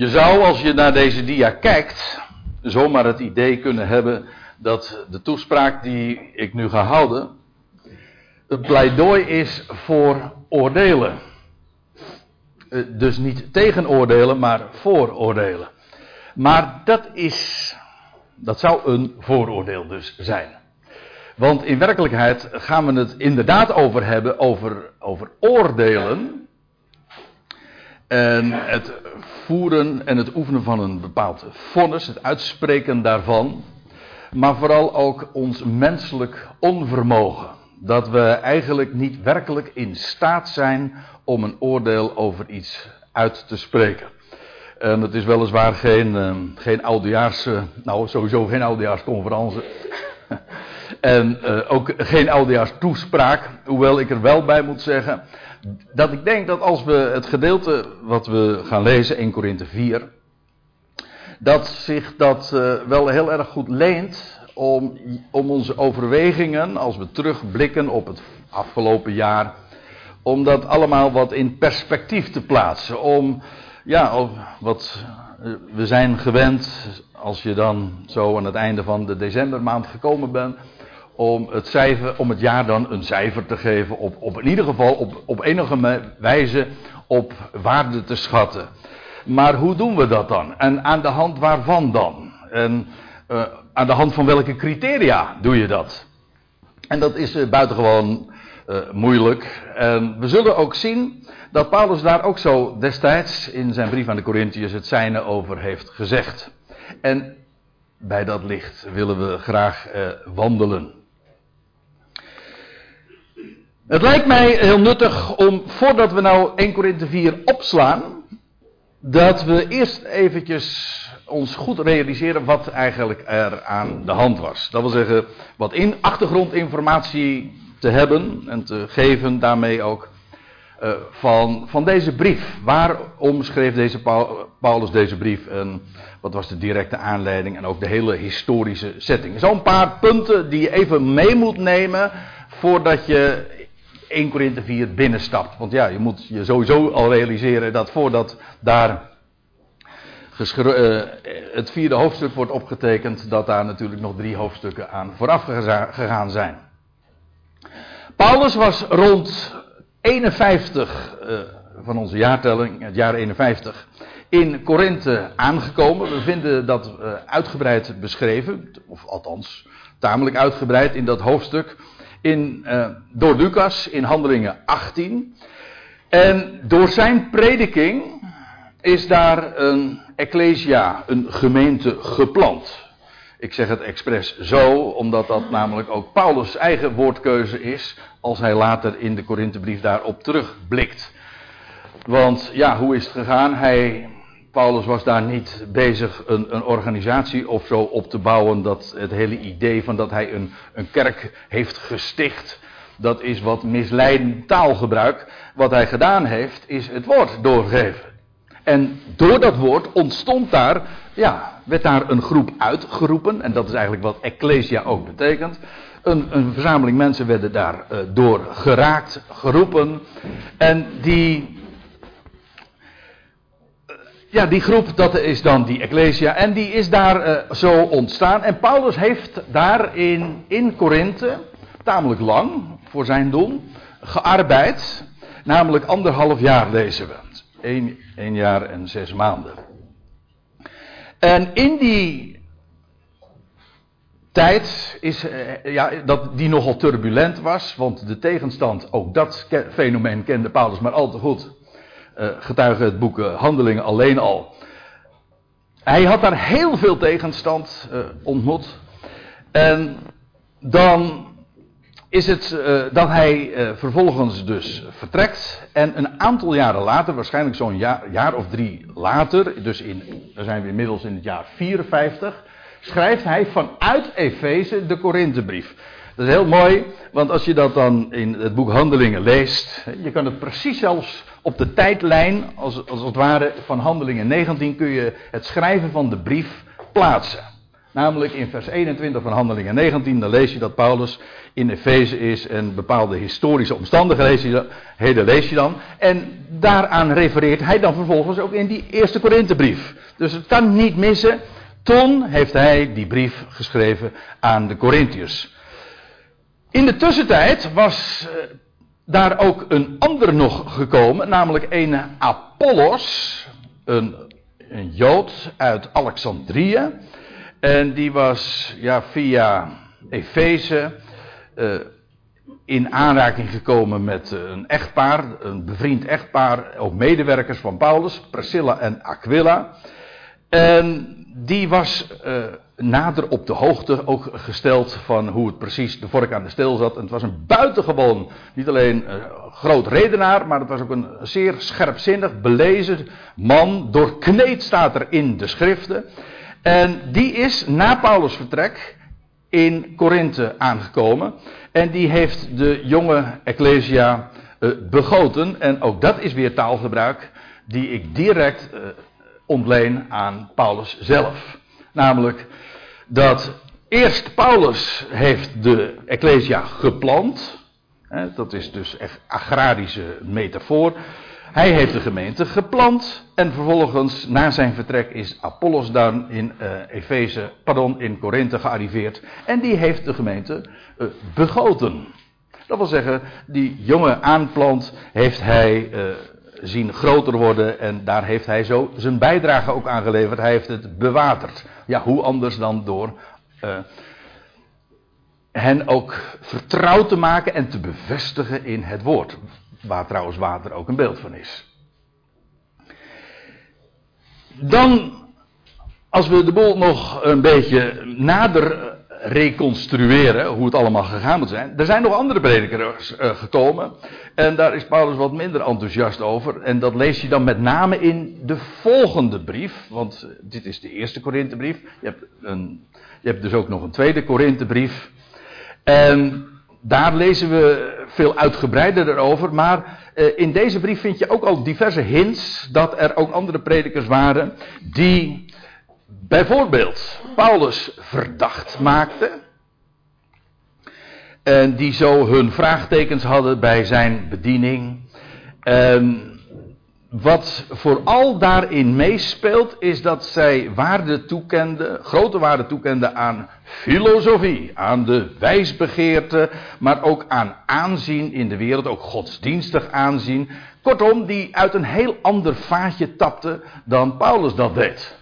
Je zou, als je naar deze dia kijkt, zomaar het idee kunnen hebben dat de toespraak die ik nu ga houden, een pleidooi is voor oordelen. Eh, dus niet tegen oordelen, maar voor oordelen. Maar dat is, dat zou een vooroordeel dus zijn. Want in werkelijkheid gaan we het inderdaad over hebben over, over oordelen. En het voeren en het oefenen van een bepaald vonnis, het uitspreken daarvan. Maar vooral ook ons menselijk onvermogen. Dat we eigenlijk niet werkelijk in staat zijn om een oordeel over iets uit te spreken. En het is weliswaar geen, uh, geen oudejaars, nou sowieso geen oudejaarsconferentie. en uh, ook geen oudejaars toespraak. Hoewel ik er wel bij moet zeggen dat ik denk dat als we het gedeelte wat we gaan lezen, 1 Korinthe 4, dat zich dat uh, wel heel erg goed leent om, om onze overwegingen, als we terugblikken op het afgelopen jaar, om dat allemaal wat in perspectief te plaatsen. Om, ja, wat uh, we zijn gewend, als je dan zo aan het einde van de decembermaand gekomen bent, om het, cijfer, om het jaar dan een cijfer te geven, op, op in ieder geval op, op enige wijze op waarde te schatten. Maar hoe doen we dat dan? En aan de hand waarvan dan? En uh, aan de hand van welke criteria doe je dat? En dat is uh, buitengewoon uh, moeilijk. En we zullen ook zien dat Paulus daar ook zo destijds in zijn brief aan de Corinthiërs het zijne over heeft gezegd. En bij dat licht willen we graag wandelen. Het lijkt mij heel nuttig om, voordat we nou 1 Korinthe 4 opslaan, dat we eerst eventjes ons goed realiseren wat eigenlijk er aan de hand was. Dat wil zeggen, wat in achtergrondinformatie te hebben en te geven daarmee ook uh, van, van deze brief. Waarom schreef deze Paulus deze brief en wat was de directe aanleiding en ook de hele historische setting. Zo'n paar punten die je even mee moet nemen voordat je 1 Korinthe 4 binnenstapt. Want ja, je moet je sowieso al realiseren dat voordat daar uh, het vierde hoofdstuk wordt opgetekend, dat daar natuurlijk nog drie hoofdstukken aan vooraf gegaan zijn. Paulus was rond 51 uh, van onze jaartelling, het jaar 51, in Korinthe aangekomen. We vinden dat uh, uitgebreid beschreven, of althans tamelijk uitgebreid in dat hoofdstuk in, uh, door Lucas in Handelingen 18. En door zijn prediking is daar een ecclesia, een gemeente geplant. Ik zeg het expres zo, omdat dat namelijk ook Paulus' eigen woordkeuze is, als hij later in de Korinthebrief daarop terugblikt. Want ja, hoe is het gegaan? Hij Paulus was daar niet bezig een, een, organisatie of zo op te bouwen. Dat het hele idee van dat hij een, een kerk heeft gesticht. Dat is wat misleidend taalgebruik. Wat hij gedaan heeft, is het woord doorgeven. En door dat woord ontstond daar, ja, werd daar een groep uitgeroepen. En dat is eigenlijk wat Ecclesia ook betekent. Een, een verzameling mensen werden daar uh, door geraakt, geroepen. En die ja, die groep, dat is dan die Ecclesia. En die is daar uh, zo ontstaan. En Paulus heeft daar in, in Korinthe, tamelijk lang voor zijn doen, gearbeid. Namelijk anderhalf jaar lezen we. Eén, één jaar en zes maanden. En in die tijd is, uh, ja, dat die nogal turbulent was. Want de tegenstand, ook dat fenomeen kende Paulus maar al te goed getuigen het boek Handelingen alleen al. Hij had daar heel veel tegenstand uh, ontmoet. En dan is het dat hij vervolgens dus vertrekt. En een aantal jaren later, waarschijnlijk zo'n jaar, jaar, of drie later, dus in, dan zijn we inmiddels in het jaar 54, schrijft hij vanuit Efeze de Korinthebrief. Dat is heel mooi, want als je dat dan in het boek Handelingen leest, je kan het precies zelfs op de tijdlijn, als, als het ware van Handelingen 19, kun je het schrijven van de brief plaatsen. Namelijk in vers 21 van Handelingen 19, dan lees je dat Paulus in Efeze is en bepaalde historische omstandigheden lees je dan. En daaraan refereert hij dan vervolgens ook in die eerste Korinthebrief. Dus het kan niet missen. Toen heeft hij die brief geschreven aan de Corinthiërs. In de tussentijd was eh, daar ook een ander nog gekomen, namelijk een Apollos, een, een Jood uit Alexandrië. En die was ja, via Efeze uh, in aanraking gekomen met een echtpaar, een bevriend echtpaar, ook medewerkers van Paulus, Priscilla en Aquila. En die was uh, nader op de hoogte ook gesteld van hoe het precies de vork aan de steel zat. En het was een buitengewoon, niet alleen uh, groot redenaar, maar het was ook een zeer scherpzinnig, belezen man. Doorkneed staat er in de schriften. En die is na Paulus' vertrek in Korinthe aangekomen. En die heeft de jonge Ecclesia uh, begoten. En ook dat is weer taalgebruik die ik direct ontleen aan Paulus zelf. Namelijk dat eerst Paulus heeft de Ecclesia geplant. Hè, dat is dus echt agrarische metafoor. Hij heeft de gemeente geplant en vervolgens na zijn vertrek is Apollos dan in uh, Efeze, pardon, in Korinthe gearriveerd en die heeft de gemeente uh, begoten. Dat wil zeggen, die jonge aanplant heeft hij uh, zien groter worden en daar heeft hij zo zijn bijdrage ook aan geleverd. Hij heeft het bewaterd. Ja, hoe anders dan door hen ook vertrouwd te maken en te bevestigen in het woord. Waar trouwens water ook een beeld van is. Dan, als we de boel nog een beetje nader reconstrueren, hoe het allemaal gegaan moet zijn. Er zijn nog andere predikers uh, gekomen. En daar is Paulus wat minder enthousiast over. En dat lees je dan met name in de volgende brief. Want dit is de eerste Korinthebrief. Je hebt, je hebt dus ook nog een tweede Korinthebrief. En daar lezen we veel uitgebreider erover. Maar uh, in deze brief vind je ook al diverse hints dat er ook andere predikers waren die bijvoorbeeld Paulus verdacht maakten. En die zo hun vraagtekens hadden bij zijn bediening. En wat vooral daarin meespeelt, is dat zij waarde toekenden, grote waarde toekenden aan filosofie, aan de wijsbegeerte, maar ook aan aanzien in de wereld, ook godsdienstig aanzien. Kortom, die uit een heel ander vaatje tapte dan Paulus dat deed.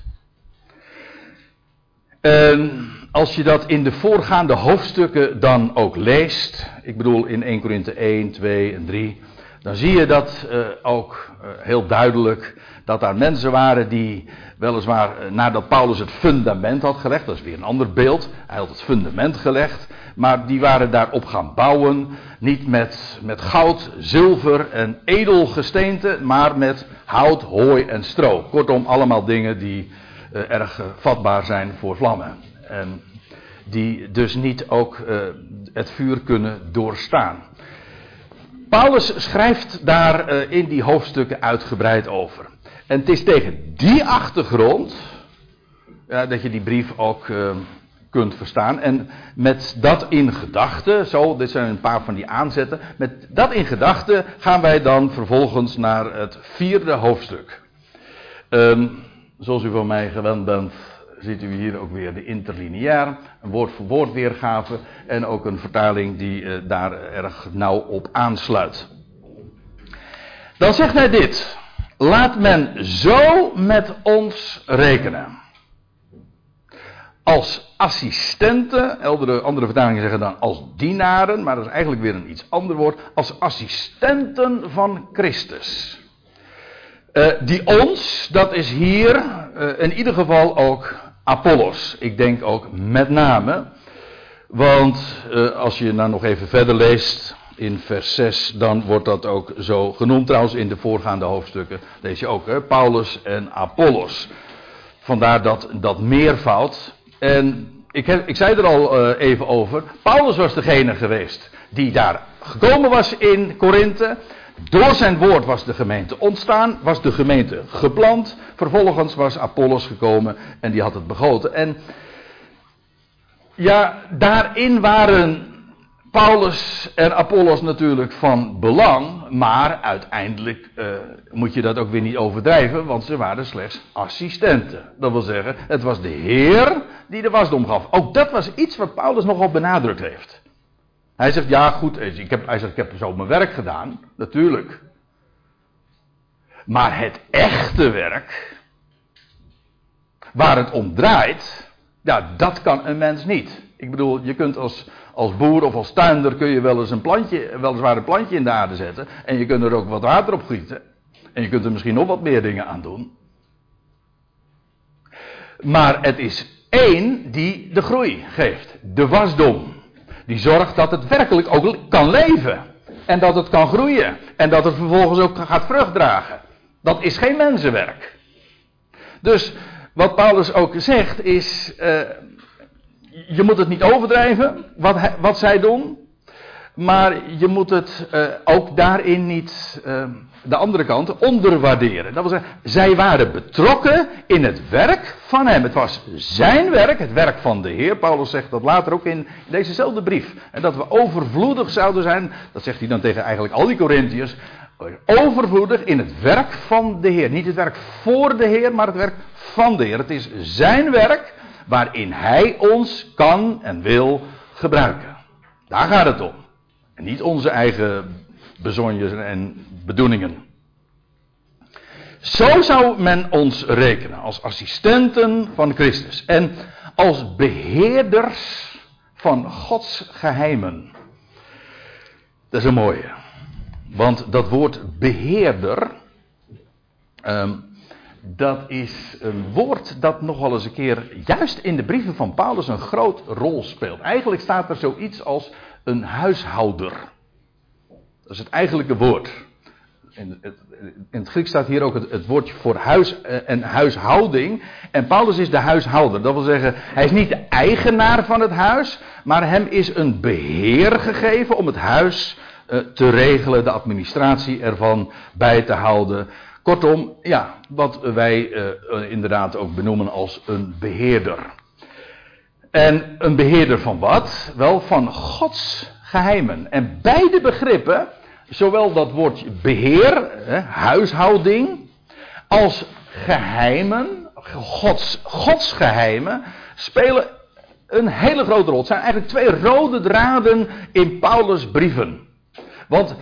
En als je dat in de voorgaande hoofdstukken dan ook leest, ik bedoel in 1 Korinthe 1, 2 en 3, dan zie je dat uh, ook uh, heel duidelijk. Dat daar mensen waren die weliswaar uh, nadat Paulus het fundament had gelegd, dat is weer een ander beeld, hij had het fundament gelegd, maar die waren daarop gaan bouwen, niet met, met goud, zilver en edelgesteente, maar met hout, hooi en stro. Kortom, allemaal dingen die erg vatbaar zijn voor vlammen. En die dus niet ook het vuur kunnen doorstaan. Paulus schrijft daar in die hoofdstukken uitgebreid over. En het is tegen die achtergrond dat je die brief ook kunt verstaan. En met dat in gedachten, zo, dit zijn een paar van die aanzetten. Met dat in gedachten gaan wij dan vervolgens naar het vierde hoofdstuk. Um, zoals u van mij gewend bent, ziet u hier ook weer de interlineair, een woord voor woord weergave en ook een vertaling die uh, daar erg nauw op aansluit. Dan zegt hij dit. Laat men zo met ons rekenen. Als assistenten, eldere, andere vertalingen zeggen dan als dienaren, maar dat is eigenlijk weer een iets ander woord. Als assistenten van Christus. Uh, die ons, dat is hier uh, in ieder geval ook Apollos. Ik denk ook met name. Want uh, als je nou nog even verder leest in vers 6, dan wordt dat ook zo genoemd. Trouwens, in de voorgaande hoofdstukken lees je ook, hè? Paulus en Apollos. Vandaar dat, dat meervoud. En ik, ik zei er al even over. Paulus was degene geweest die daar gekomen was in Korinthe. Door zijn woord was de gemeente ontstaan, was de gemeente geplant. Vervolgens was Apollos gekomen en die had het begoten. En Ja, daarin waren Paulus en Apollos natuurlijk van belang, maar uiteindelijk uh, moet je dat ook weer niet overdrijven, want ze waren slechts assistenten. Dat wil zeggen, het was de Heer die de wasdom gaf. Ook dat was iets wat Paulus nogal benadrukt heeft. Hij zegt, ja goed, ik heb, hij zegt, ik heb zo mijn werk gedaan, natuurlijk. Maar het echte werk, waar het om draait, ja, dat kan een mens niet. Ik bedoel, je kunt als, als boer of als tuinder kun je wel eens een plantje, weliswaar een plantje in de aarde zetten. En je kunt er ook wat water op gieten. En je kunt er misschien nog wat meer dingen aan doen. Maar het is één die de groei geeft. De wasdom. Die zorgt dat het werkelijk ook kan leven. En dat het kan groeien. En dat het vervolgens ook gaat vrucht dragen. Dat is geen mensenwerk. Dus wat Paulus ook zegt is. Uh, je moet het niet overdrijven, wat, wat zij doen. Maar je moet het uh, ook daarin niet, uh, de andere kant, onderwaarderen. Dat wil zeggen, zij waren betrokken in het werk van hem. Het was zijn werk, het werk van de Heer. Paulus zegt dat later ook in dezezelfde brief. En dat we overvloedig zouden zijn, dat zegt hij dan tegen eigenlijk al die Corinthiërs. Overvloedig in het werk van de Heer. Niet het werk voor de Heer, maar het werk van de Heer. Het is zijn werk waarin Hij ons kan en wil gebruiken. Daar gaat het om. En niet onze eigen bezonjes en bedoelingen. Zo zou men ons rekenen als assistenten van Christus en als beheerders van Gods geheimen. Dat is een mooie. Want dat woord beheerder, um, dat is een woord dat nogal eens een keer, juist in de brieven van Paulus, een groot rol speelt. Eigenlijk staat er zoiets als een huishouder. Dat is het eigenlijke woord. In het, in het staat hier ook het, woordje voor huis eh, en huishouding. En Paulus is de huishouder. Dat wil zeggen, hij is niet de eigenaar van het huis, maar hem is een beheer gegeven om het huis uh, te regelen, de administratie ervan bij te houden. Kortom, ja, wat wij uh, inderdaad ook benoemen als een beheerder. En een beheerder van wat? Wel van Gods geheimen. En beide begrippen, zowel dat woordje beheer, hè, huishouding, als geheimen, Gods, Gods geheimen, spelen een hele grote rol. Het zijn eigenlijk twee rode draden in Paulus' brieven. Want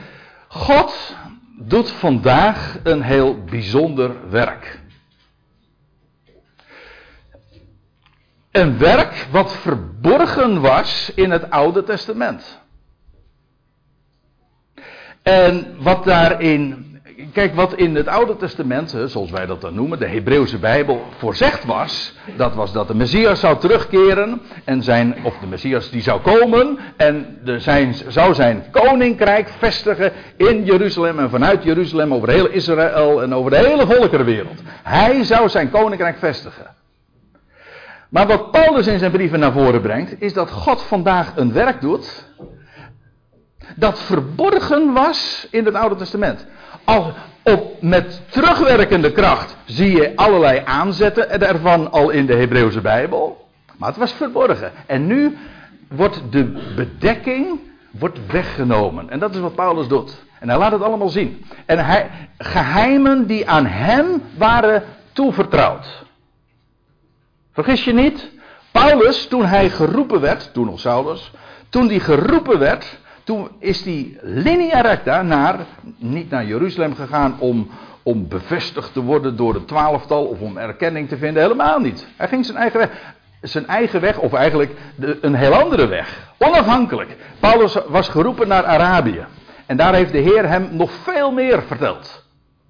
God doet vandaag een heel bijzonder werk. Een werk wat verborgen was in het Oude Testament. En wat daarin. Kijk, wat in het Oude Testament, zoals wij dat dan noemen, de Hebreeuwse Bijbel, voorzegd was. Dat was dat de Messias zou terugkeren. En zijn, of de Messias die zou komen. En de zijn, zou zijn koninkrijk vestigen in Jeruzalem. En vanuit Jeruzalem over heel Israël en over de hele volkerenwereld. Hij zou zijn koninkrijk vestigen. Maar wat Paulus in zijn brieven naar voren brengt, is dat God vandaag een werk doet. Dat verborgen was in het Oude Testament. Al op, met terugwerkende kracht zie je allerlei aanzetten ervan al in de Hebreeuwse Bijbel. Maar het was verborgen. En nu wordt de bedekking wordt weggenomen. En dat is wat Paulus doet. En hij laat het allemaal zien. En hij, geheimen die aan hem waren toevertrouwd. Vergis je niet, Paulus, toen hij geroepen werd, toen nog Saulus, toen hij geroepen werd, toen is hij linea recta naar, niet naar Jeruzalem gegaan om, om bevestigd te worden door het twaalftal of om erkenning te vinden, helemaal niet. Hij ging zijn eigen weg. Zijn eigen weg, of eigenlijk een heel andere weg. Onafhankelijk. Paulus was geroepen naar Arabië. En daar heeft de Heer hem nog veel meer verteld.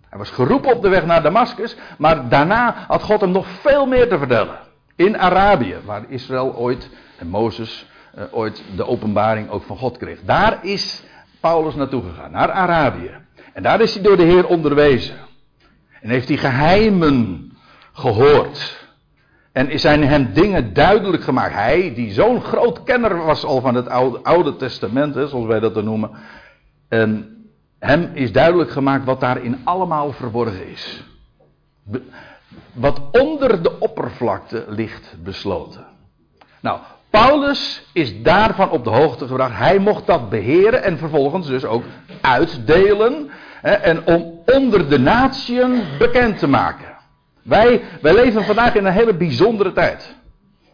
Hij was geroepen op de weg naar Damascus, maar daarna had God hem nog veel meer te vertellen. In Arabië, waar Israël ooit en Mozes ooit de openbaring ook van God kreeg. Daar is Paulus naartoe gegaan, naar Arabië. En daar is hij door de Heer onderwezen. En heeft hij geheimen gehoord. En zijn hem dingen duidelijk gemaakt. Hij, die zo'n groot kenner was al van het Oude, Testament, zoals wij dat dan noemen. En hem is duidelijk gemaakt wat daarin allemaal verborgen is wat onder de oppervlakte ligt besloten. Nou, Paulus is daarvan op de hoogte gebracht. Hij mocht dat beheren en vervolgens dus ook uitdelen. Hè, en om onder de natieën bekend te maken. Wij, wij leven vandaag in een hele bijzondere tijd.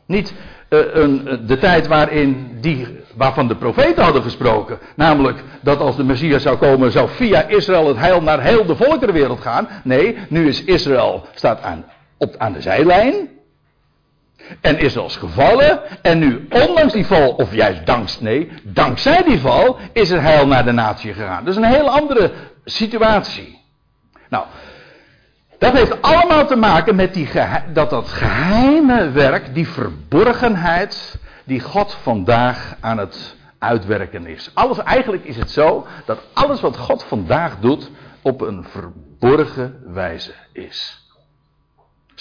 Niet uh, een, de tijd waarin die, waarvan de profeten hadden gesproken. Namelijk dat als de Messias zou komen, zou via Israël het heil naar heel de volkerenwereld gaan. Nee, nu is Israël staat aan, op, aan de zijlijn. En is gevallen. En nu, ondanks die val, of juist danks, nee, dankzij die val, is het heil naar de natie gegaan. Dus een hele andere situatie. Nou, dat heeft allemaal te maken met die dat, dat geheime werk, die verborgenheid, die God vandaag aan het uitwerken is. Alles, eigenlijk is het zo dat alles wat God vandaag doet op een verborgen wijze is.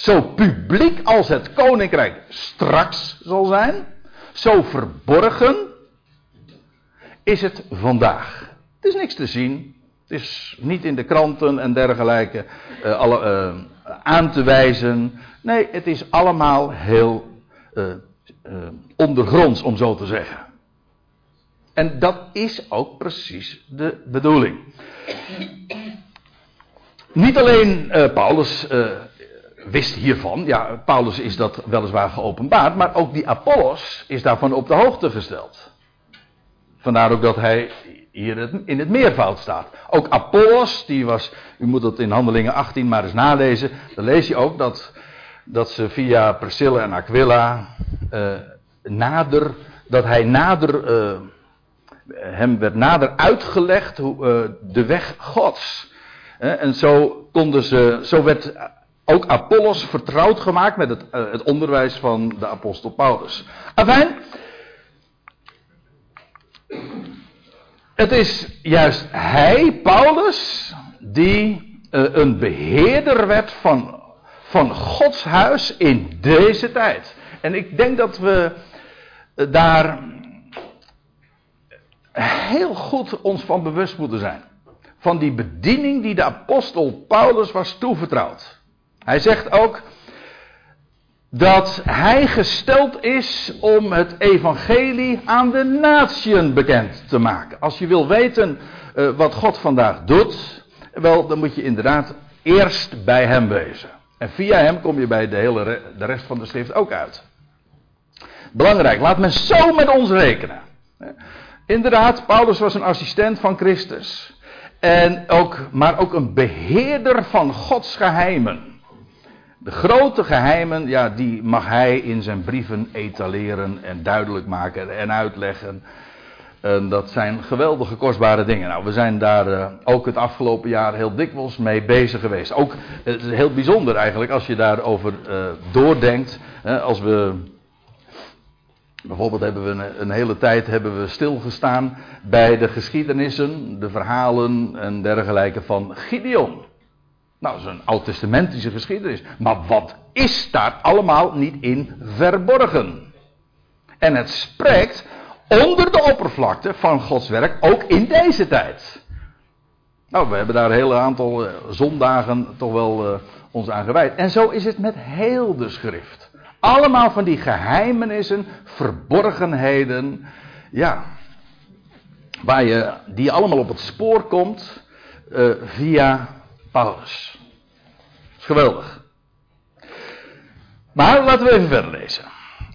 Zo publiek als het koninkrijk straks zal zijn, zo verborgen is het vandaag. Het is niks te zien, het is niet in de kranten en dergelijke uh, alle, uh, aan te wijzen. Nee, het is allemaal heel uh, ondergronds, om zo te zeggen. En dat is ook precies de bedoeling. Niet alleen Paulus wist hiervan, ja, Paulus is dat weliswaar geopenbaard, maar ook die Apollos is daarvan op de hoogte gesteld. Vandaar ook dat hij hier in het meervoud staat. Ook Apollos, die was, u moet het in Handelingen 18 maar eens nalezen, dan lees je ook dat, dat ze via Priscilla en Aquila uh, nader, dat hij nader, uh, hem werd nader uitgelegd hoe, uh, de weg Gods. en zo konden ze, zo werd ook Apollos vertrouwd gemaakt met het, het onderwijs van de apostel Paulus. Afijn, Het is juist hij, Paulus, die uh, een beheerder werd van, van Gods huis in deze tijd. En ik denk dat we uh, daar heel goed ons van bewust moeten zijn. Van die bediening die de apostel Paulus was toevertrouwd. Hij zegt ook dat hij gesteld is om het evangelie aan de natieën bekend te maken. Als je wil weten uh, wat God vandaag doet, wel, dan moet je inderdaad eerst bij hem wezen. En via hem kom je bij de hele de rest van de schrift ook uit. Belangrijk, laat men zo met ons rekenen. Inderdaad, Paulus was een assistent van Christus. En ook, maar ook een beheerder van Gods geheimen. De grote geheimen, ja, die mag hij in zijn brieven etaleren en duidelijk maken en uitleggen. En dat zijn geweldige kostbare dingen. Nou, we zijn daar uh, ook het afgelopen jaar heel dikwijls mee bezig geweest. Ook, het is heel bijzonder eigenlijk als je daarover uh, doordenkt. als we, bijvoorbeeld hebben we een, een, hele tijd hebben we stilgestaan bij de geschiedenissen, de verhalen en dergelijke van Gideon. Nou, dat is een oud-testamentische geschiedenis. Maar wat is daar allemaal niet in verborgen? En het spreekt onder de oppervlakte van Gods werk, ook in deze tijd. Nou, we hebben daar een hele aantal uh, zondagen toch wel uh, ons aan gewijd. En zo is het met heel de schrift. Allemaal van die geheimenissen, verborgenheden, ja, waar je, die allemaal op het spoor komt uh, via Paulus. Geweldig. Maar laten we even verder lezen.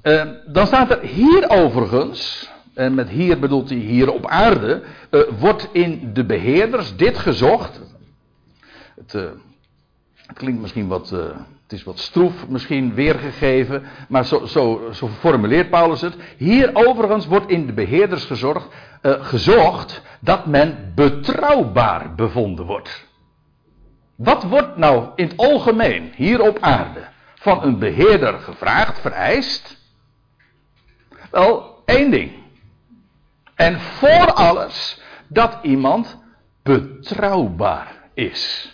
Uh, dan staat er hier overigens, en met hier bedoelt hij hier op aarde, uh, wordt in de beheerders dit gezocht. Het, het klinkt misschien wat, het is wat stroef misschien weergegeven, maar zo, zo, zo formuleert Paulus het. Hier overigens wordt in de beheerders gezorgd, gezocht dat men betrouwbaar bevonden wordt. Wat wordt nou in het algemeen hier op aarde van een beheerder gevraagd, vereist? Wel, één ding. En voor alles dat iemand betrouwbaar is.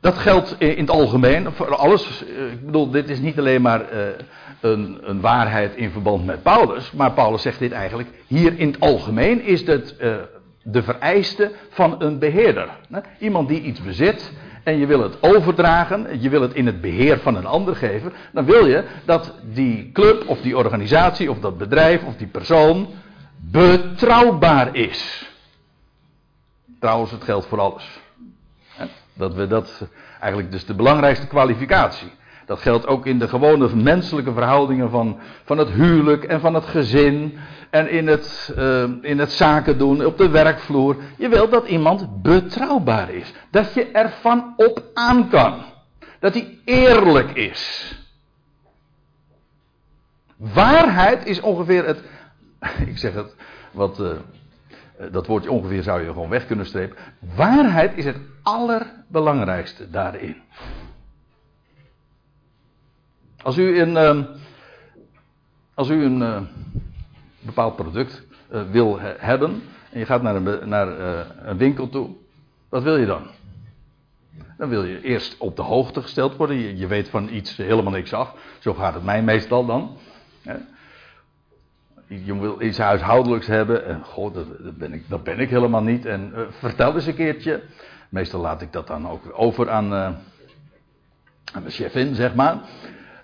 Dat geldt in het algemeen voor alles. Ik bedoel, dit is niet alleen maar uh, een, een, waarheid in verband met Paulus. Maar Paulus zegt dit eigenlijk. Hier in het algemeen is het uh, de vereiste van een beheerder. Iemand die iets bezit en je wil het overdragen, je wil het in het beheer van een ander geven, dan wil je dat die club of die organisatie of dat bedrijf of die persoon betrouwbaar is. Trouwens, het geldt voor alles. Dat we dat eigenlijk dus de belangrijkste kwalificatie. Dat geldt ook in de gewone menselijke verhoudingen van, van het huwelijk en van het gezin. En in het, uh, in het zaken doen, op de werkvloer. Je wilt dat iemand betrouwbaar is. Dat je ervan op aan kan. Dat hij eerlijk is. Waarheid is ongeveer het. Ik zeg het, wat. Uh, dat woordje ongeveer zou je gewoon weg kunnen strepen. Waarheid is het allerbelangrijkste daarin. Als u een, uh, als u een uh, bepaald product uh, wil hebben en je gaat naar, een, naar een winkel toe, wat wil je dan? Dan wil je eerst op de hoogte gesteld worden. Je, weet van iets helemaal niks af. Zo gaat het mij meestal dan. Je wil iets huishoudelijks hebben. En god, dat, ben, ik, dat ben ik helemaal niet. En vertel eens een keertje. Meestal laat ik dat dan ook over aan, aan de chefin, zeg maar.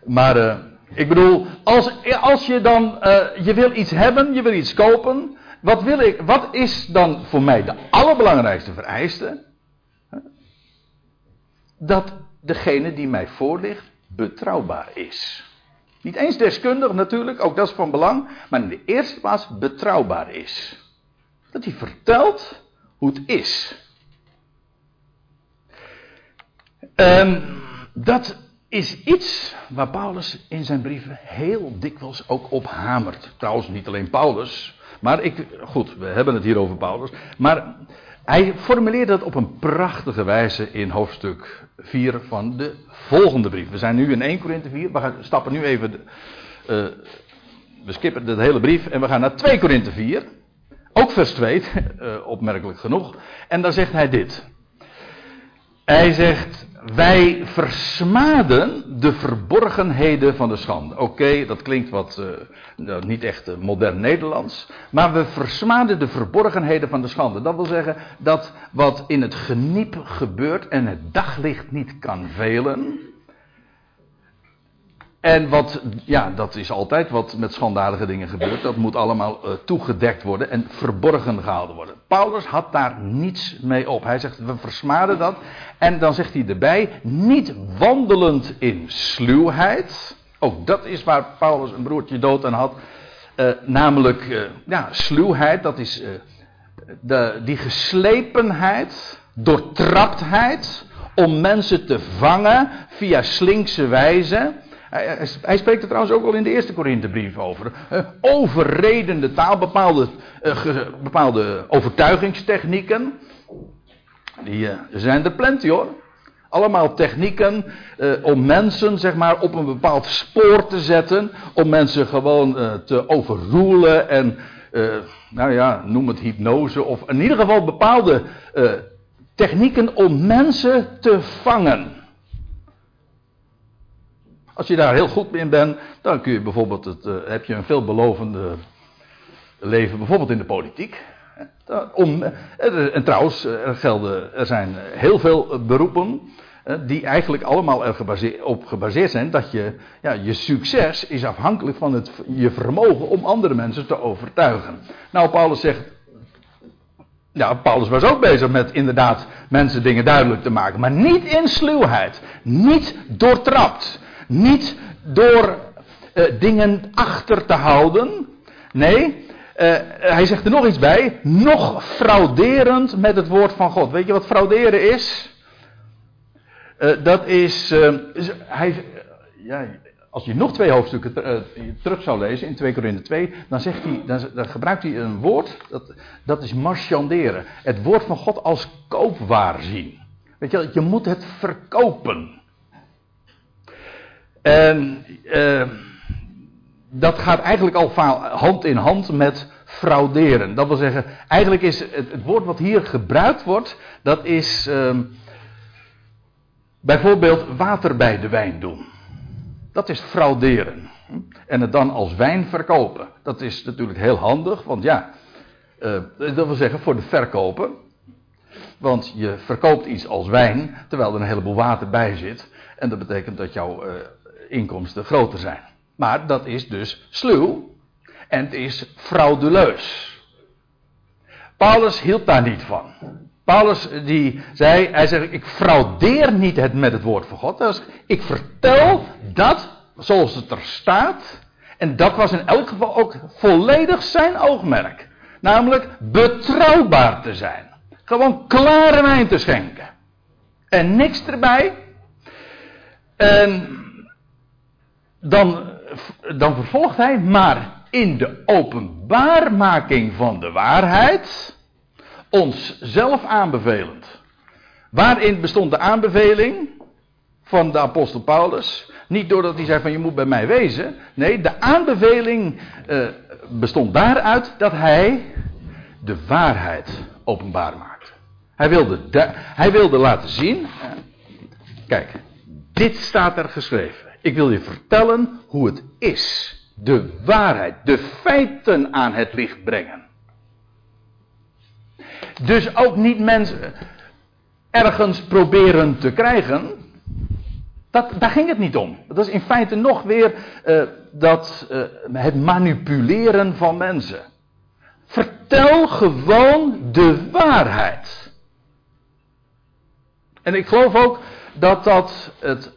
Maar uh, ik bedoel, als, als je dan, uh, je wil iets hebben, je wil iets kopen. Wat, wil ik, wat is dan voor mij de allerbelangrijkste vereiste? Dat degene die mij voorligt betrouwbaar is. Niet eens deskundig natuurlijk, ook dat is van belang. Maar in de eerste plaats betrouwbaar is. Dat hij vertelt hoe het is. En dat is iets waar Paulus in zijn brieven heel dikwijls ook op hamert. Trouwens, niet alleen Paulus, maar ik, goed, we hebben het hier over Paulus. Maar hij formuleert dat op een prachtige wijze in hoofdstuk 4 van de volgende brief. We zijn nu in 1 Korinthe 4, we gaan, stappen nu even, de, uh, we skippen de hele brief en we gaan naar 2 Korinthe 4. Ook vers 2, uh, opmerkelijk genoeg. En dan zegt hij dit. Hij zegt, wij versmaden de verborgenheden van de schande. Oké, dat klinkt wat uh, niet echt uh, modern Nederlands. Maar we versmaden de verborgenheden van de schande. Dat wil zeggen dat wat in het geniep gebeurt en het daglicht niet kan velen. En wat, ja, dat is altijd wat met schandalige dingen gebeurt. Dat moet allemaal uh, toegedekt worden en verborgen gehouden worden. Paulus had daar niets mee op. Hij zegt, we versmaden dat. En dan zegt hij erbij, niet wandelend in sluwheid. Ook dat is waar Paulus een broertje dood aan had. Uh, namelijk, uh, ja, sluwheid, dat is de, die geslepenheid, doortraptheid. Om mensen te vangen via slinkse wijze. Hij, hij, spreekt er trouwens ook al in de eerste Korinthebrief over. Uh, overredende taal, bepaalde, ge, bepaalde overtuigingstechnieken. Die uh, zijn er plenty hoor. Allemaal technieken om mensen zeg maar, op een bepaald spoor te zetten. Om mensen gewoon te overroelen en nou ja, noem het hypnose. Of in ieder geval bepaalde technieken om mensen te vangen. Als je daar heel goed in bent, dan kun je bijvoorbeeld het, uh, heb je een veelbelovende leven, bijvoorbeeld in de politiek. Om, eh, en trouwens, er, gelden, er zijn heel veel beroepen die eigenlijk allemaal erop op gebaseerd zijn dat je, ja, je succes is afhankelijk van het, je vermogen om andere mensen te overtuigen. Nou, Paulus zegt, ja, Paulus was ook bezig met inderdaad mensen dingen duidelijk te maken, maar niet in sluwheid, niet doortrapt. Niet door uh, dingen achter te houden. Nee, uh, hij zegt er nog iets bij. Nog frauderend met het woord van God. Weet je wat frauderen is? Dat is. hij, als je nog twee hoofdstukken terug zou lezen in 2 Korinthe 2, dan, zegt hij, dan, gebruikt hij een woord, dat, dat is marchanderen. Het woord van God als koopwaar zien. Weet je, je moet het verkopen. En uh, dat gaat eigenlijk al hand in hand met frauderen. Dat wil zeggen, eigenlijk is het, het woord wat hier gebruikt wordt, dat is uh, bijvoorbeeld water bij de wijn doen. Dat is frauderen. En het dan als wijn verkopen. Dat is natuurlijk heel handig, want ja, uh, dat wil zeggen voor de verkoper. Want je verkoopt iets als wijn, terwijl er een heleboel water bij zit. En dat betekent dat jouw uh, inkomsten groter zijn. Maar dat is dus sluw. En het is frauduleus. Paulus hield daar niet van. Paulus die zei, hij zegt, ik fraudeer niet het met het woord van God. Dus ik vertel dat zoals het er staat. En dat was in elk geval ook volledig zijn oogmerk. Namelijk betrouwbaar te zijn. Gewoon klare wijn te schenken. En niks erbij. En dan, dan vervolgt hij, maar in de openbaarmaking van de waarheid ons zelf aanbevelend. Waarin bestond de aanbeveling van de apostel Paulus? Niet doordat hij zei van je moet bij mij wezen. Nee, de aanbeveling uh, bestond daaruit dat hij de waarheid openbaar maakte. Hij wilde, hij wilde laten zien. Kijk, dit staat er geschreven. Ik wil je vertellen hoe het is de waarheid, de feiten aan het licht brengen. Dus ook niet mensen ergens proberen te krijgen. Dat, daar ging het niet om. Dat is in feite nog weer uh, dat, uh, het manipuleren van mensen. Vertel gewoon de waarheid. En ik geloof ook dat dat het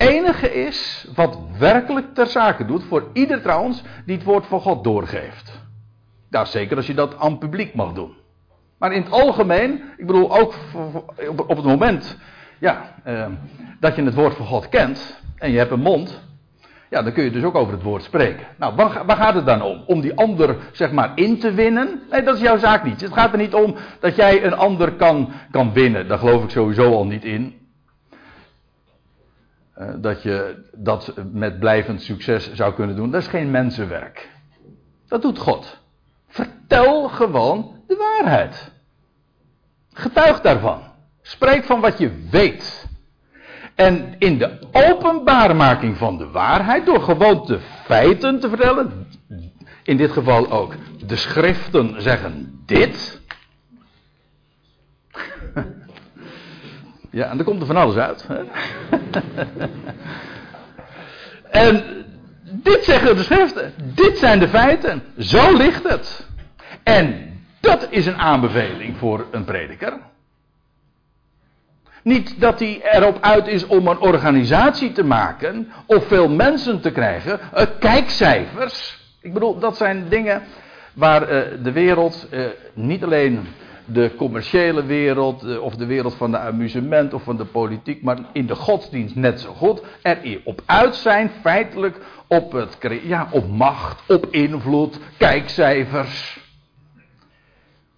enige is wat werkelijk ter zake doet voor ieder trouwens die het woord van God doorgeeft. Ja, zeker als je dat aan publiek mag doen. Maar in het algemeen, ik bedoel ook op het moment ja, eh, dat je het woord van God kent en je hebt een mond, ja, dan kun je dus ook over het woord spreken. Nou, waar, waar, gaat het dan om? Om die ander, zeg maar, in te winnen? Nee, dat is jouw zaak niet. Het gaat er niet om dat jij een ander kan, kan winnen. Daar geloof ik sowieso al niet in. Eh, dat je dat met blijvend succes zou kunnen doen. Dat is geen mensenwerk. Dat doet God. Vertel gewoon de waarheid. Getuig daarvan. Spreek van wat je weet. En in de openbaarmaking van de waarheid, door gewoon de feiten te vertellen, in dit geval ook de schriften zeggen dit. Ja, en dan komt er van alles uit. Hè? en dit zeggen de schriften. Dit zijn de feiten. Zo ligt het. En dat is een aanbeveling voor een prediker. Niet dat hij erop uit is om een organisatie te maken of veel mensen te krijgen, uh, kijkcijfers. Ik bedoel, dat zijn dingen waar uh, de wereld uh, niet alleen de commerciële wereld, eh, of de wereld van de amusement of van de politiek, maar in de godsdienst net zo goed. Er op uit zijn, feitelijk op, het, ja, op macht, op invloed, kijkcijfers.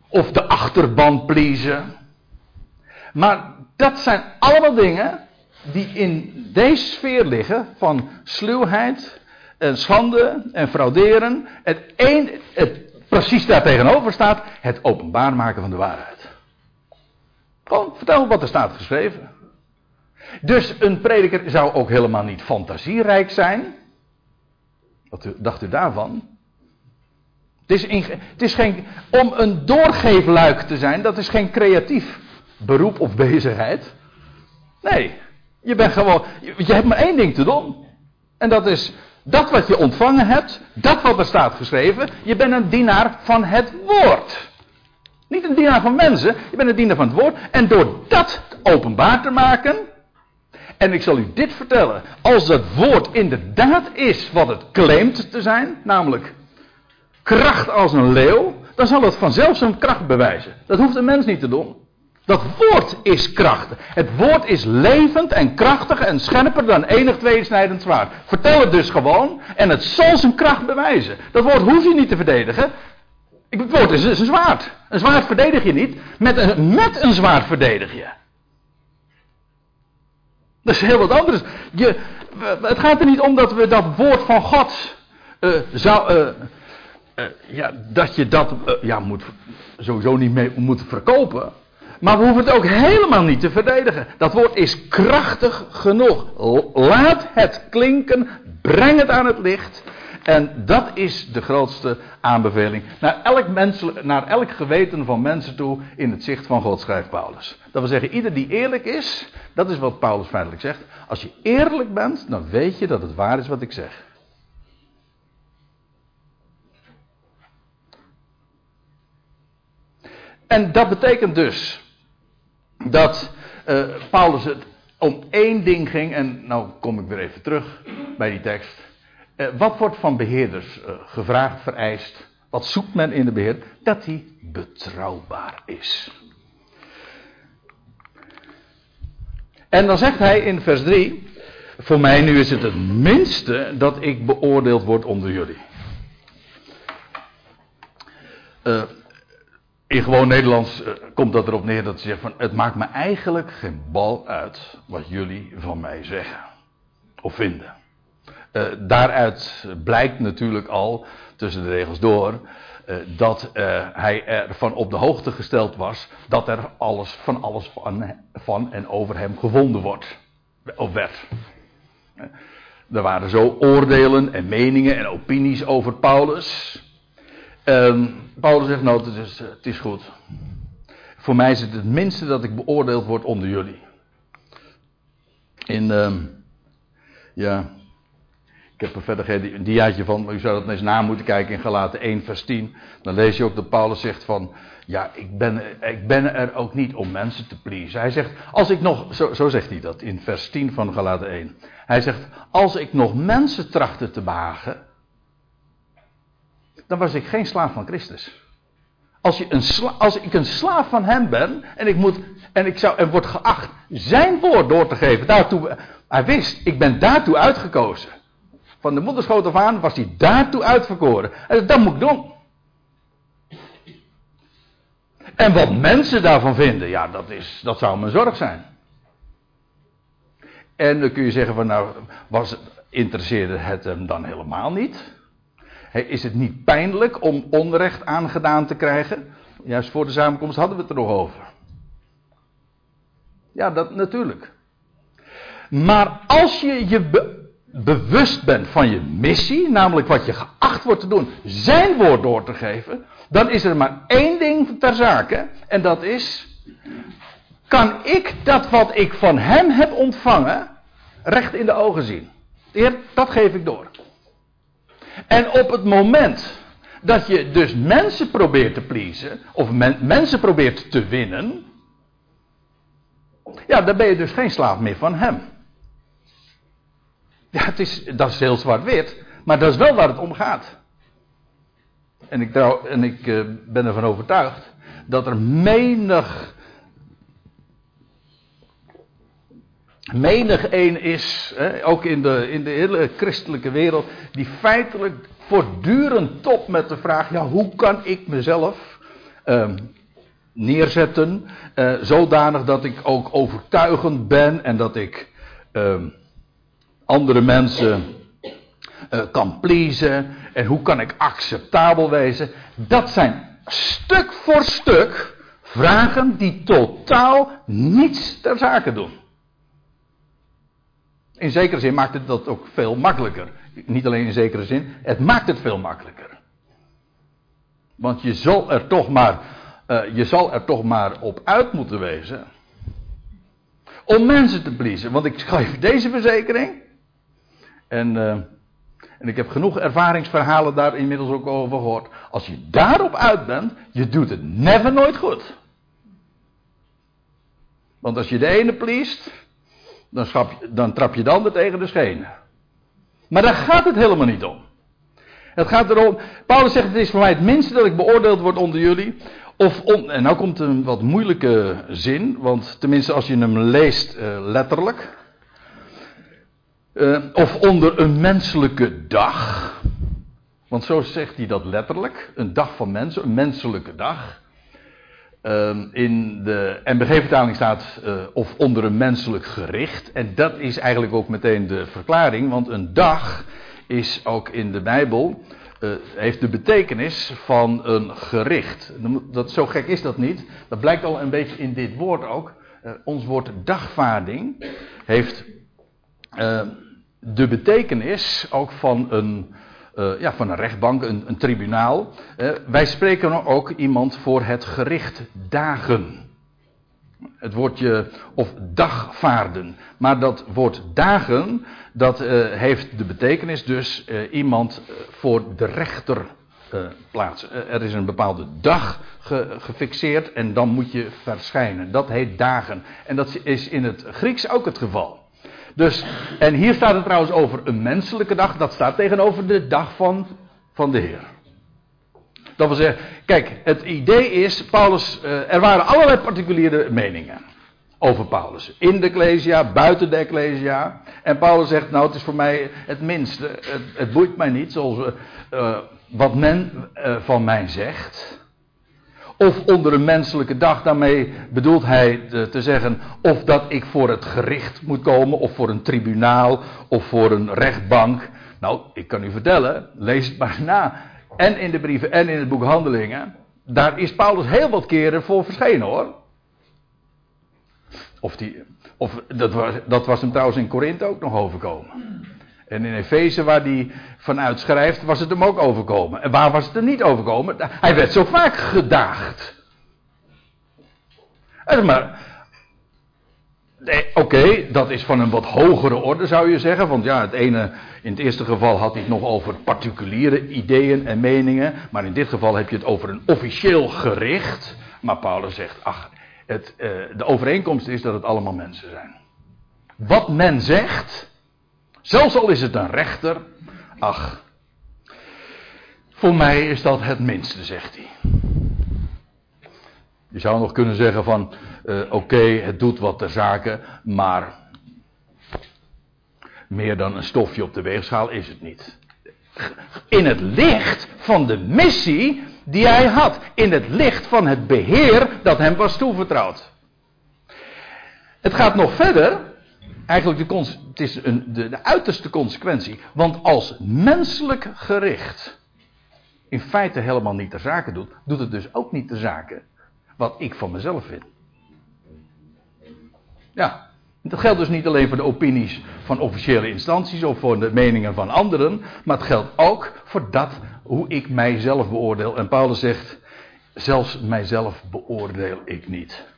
Of de achterban pleasen. Maar dat zijn allemaal dingen die in deze sfeer liggen van sluwheid en schande en frauderen. Het, een, het precies daar tegenover staat het openbaar maken van de waarheid. Gewoon vertel wat er staat geschreven. Dus een prediker zou ook helemaal niet fantasierijk zijn. Wat dacht u daarvan? Het is, in, het is geen. Om een doorgeefluik te zijn, dat is geen creatief beroep of bezigheid. Nee, je bent gewoon. Je hebt maar één ding te doen. En dat is dat wat je ontvangen hebt, dat wat er staat geschreven, je bent een dienaar van het woord. Niet een dienaar van mensen, je bent een dienaar van het woord. En door dat openbaar te maken, en ik zal u dit vertellen, als dat woord inderdaad is wat het claimt te zijn, namelijk kracht als een leeuw, dan zal het vanzelf zijn kracht bewijzen. Dat hoeft een mens niet te doen. Dat woord is krachtig. Het woord is levend en krachtig en scherper dan enig tweesnijdend zwaard. Vertel het dus gewoon en het zal zijn kracht bewijzen. Dat woord hoef je niet te verdedigen. Het woord is een zwaard. Een zwaard verdedig je niet. Met een, met een zwaard verdedig je. Dat is heel wat anders. Je, het gaat er niet om dat we dat woord van God uh, zou. Uh, uh, ja, dat je dat ja, moet, sowieso niet mee moet verkopen. Maar we hoeven het ook helemaal niet te verdedigen. Dat woord is krachtig genoeg. Laat het klinken, breng het aan het licht. En dat is de grootste aanbeveling. Naar elk, menselijk, naar elk geweten van mensen toe in het zicht van God, schrijft Paulus. Dat wil zeggen, ieder die eerlijk is, dat is wat Paulus feitelijk zegt. Als je eerlijk bent, dan weet je dat het waar is wat ik zeg. En dat betekent dus dat uh, Paulus het om één ding ging, en nou kom ik weer even terug bij die tekst. Uh, wat wordt van beheerders uh, gevraagd, vereist? Wat zoekt men in de beheer? Dat hij betrouwbaar is. En dan zegt hij in vers 3: Voor mij nu is het het minste dat ik beoordeeld word onder jullie. Uh, in gewoon Nederlands uh, komt dat erop neer dat ze zegt van het maakt me eigenlijk geen bal uit wat jullie van mij zeggen of vinden. Uh, daaruit blijkt natuurlijk al tussen de regels door uh, dat hij ervan op de hoogte gesteld was dat er alles van alles van, van en over hem gevonden wordt of werd. Er waren zo oordelen en meningen en opinies over Paulus. Um, Paulus zegt nou, het is, het is goed. Voor mij is het het minste dat ik beoordeeld word onder jullie. In, um, ja, ik heb er verder geen diaatje van, maar u zou dat eens na moeten kijken in Galaten 1 vers 10. Dan lees je ook dat Paulus zegt van, ja, ik ben, ik ben er ook niet om mensen te pleasen. Hij zegt, als ik nog, zo, zo zegt hij dat in vers 10 van Galaten 1. Hij zegt, als ik nog mensen trachtte te behagen, dan was ik geen slaaf van Christus. Als, je een als ik een slaaf van hem ben en ik, moet, en ik zou, en word geacht zijn woord door te geven, daartoe, hij wist, ik ben daartoe uitgekozen. Van de moederschoot af aan was hij daartoe uitverkoren. En dat moet ik doen. En wat mensen daarvan vinden, ja, dat, is, dat zou mijn zorg zijn. En dan kun je zeggen van nou, was, interesseerde het hem dan helemaal niet? Is het niet pijnlijk om onrecht aangedaan te krijgen? Juist voor de samenkomst hadden we het er nog over. Ja, dat natuurlijk. Maar als je je bewust bent van je missie, namelijk wat je geacht wordt te doen, zijn woord door te geven, dan is er maar één ding ter zake, en dat is: kan ik dat wat ik van hem heb ontvangen, recht in de ogen zien? Dat geef ik door. En op het moment dat je dus mensen probeert te pleasen, of mensen probeert te winnen, ja, dan ben je dus geen slaaf meer van hem. Ja, het is, dat is heel zwart-wit, maar dat is wel waar het om gaat. En ik, trouw, en ik uh, ben ervan overtuigd dat er menig menig een is, hè, ook in de, in de hele christelijke wereld, die feitelijk voortdurend top met de vraag: ja, hoe kan ik mezelf um, neerzetten, uh, zodanig dat ik ook overtuigend ben en dat ik um, andere mensen uh, kan pleasen en hoe kan ik acceptabel wezen? Dat zijn stuk voor stuk vragen die totaal niets ter zake doen in zekere zin maakt het dat ook veel makkelijker. Niet alleen in zekere zin, het maakt het veel makkelijker. Want je zal er toch maar, uh, je zal er toch maar op uit moeten wezen. Om mensen te pleasen. Want ik schrijf deze verzekering. En, uh, en ik heb genoeg ervaringsverhalen daar inmiddels ook over gehoord. Als je daarop uit bent, je doet het never nooit goed. Want als je de ene pleest, dan, dan trap je de ander tegen de schenen. Maar daar gaat het helemaal niet om. Het gaat erom, Paulus zegt het is voor mij het minste dat ik beoordeeld word onder jullie. Of en nou komt een wat moeilijke zin, want tenminste als je hem leest uh, letterlijk. Uh, of onder een menselijke dag. Want zo zegt hij dat letterlijk. Een dag van mensen, een menselijke dag. Um, in de MBG-vertaling staat uh, of onder een menselijk gericht. En dat is eigenlijk ook meteen de verklaring, want een dag is ook in de Bijbel, uh, heeft de betekenis van een gericht. Dat, zo gek is dat niet. Dat blijkt al een beetje in dit woord ook. Uh, ons woord dagvaarding heeft de betekenis ook van een, eh, ja, van een rechtbank, een, een tribunaal. Uh, wij spreken ook iemand voor het gericht dagen. Het woordje, of dagvaarden. Maar dat woord dagen, dat uh, heeft de betekenis dus iemand voor de rechter plaatsen. er is een bepaalde dag ge, gefixeerd en dan moet je verschijnen. Dat heet dagen. En dat is in het Grieks ook het geval. Dus, en hier staat het trouwens over een menselijke dag. Dat staat tegenover de dag van, van de Heer. Dat wil zeggen, kijk, het idee is, Paulus, uh, er waren allerlei particuliere meningen over Paulus. In de Ecclesia, buiten de Ecclesia. En Paulus zegt, nou het is voor mij het minste, het, het boeit mij niet, zoals uh, wat men van mij zegt. Of onder een menselijke dag, daarmee bedoelt hij te zeggen of dat ik voor het gericht moet komen, of voor een tribunaal, of voor een rechtbank. Nou, ik kan u vertellen, lees het maar na. En in de brieven en in het boek Handelingen. Daar is Paulus heel wat keren voor verschenen hoor. Of, die, of dat, was, dat was hem trouwens in Korinthe ook nog overkomen. En in Efeze, waar hij vanuit schrijft, was het hem ook overkomen. En waar was het er niet overkomen? Hij werd zo vaak gedaagd. Maar, oké, dat is van een wat hogere orde zou je zeggen. Want ja, het ene, in het eerste geval had hij het nog over particuliere ideeën en meningen. Maar in dit geval heb je het over een officieel gericht. Maar Paulus zegt, ach, het, uh, de overeenkomst is dat het allemaal mensen zijn. Wat men zegt, Zelfs al is het een rechter. Ach, voor mij is dat het minste, zegt hij. Je zou nog kunnen zeggen van, uh, oké, het doet wat ter zake, maar meer dan een stofje op de weegschaal is het niet. In het licht van de missie die hij had, in het licht van het beheer dat hem was toevertrouwd. Het gaat nog verder, eigenlijk de, het is een, de, de uiterste consequentie. Want als menselijk gericht in feite helemaal niet de zaken doet, doet het dus ook niet de zaken wat ik van mezelf vind. Ja, dat geldt dus niet alleen voor de opinies van officiële instanties of voor de meningen van anderen, maar het geldt ook voor dat hoe ik mijzelf beoordeel. En Paulus zegt, zelfs mijzelf beoordeel ik niet.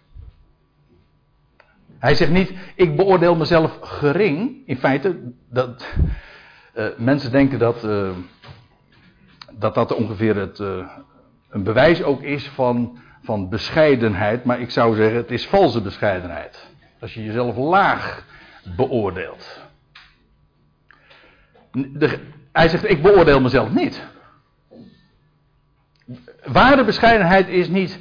Hij zegt niet, ik beoordeel mezelf gering. In feite, dat, uh, mensen denken dat, uh, dat dat ongeveer het, uh, een bewijs ook is van, van bescheidenheid. Maar ik zou zeggen, het is valse bescheidenheid. Als je jezelf laag beoordeelt. De, hij zegt, ik beoordeel mezelf niet. Ware bescheidenheid is niet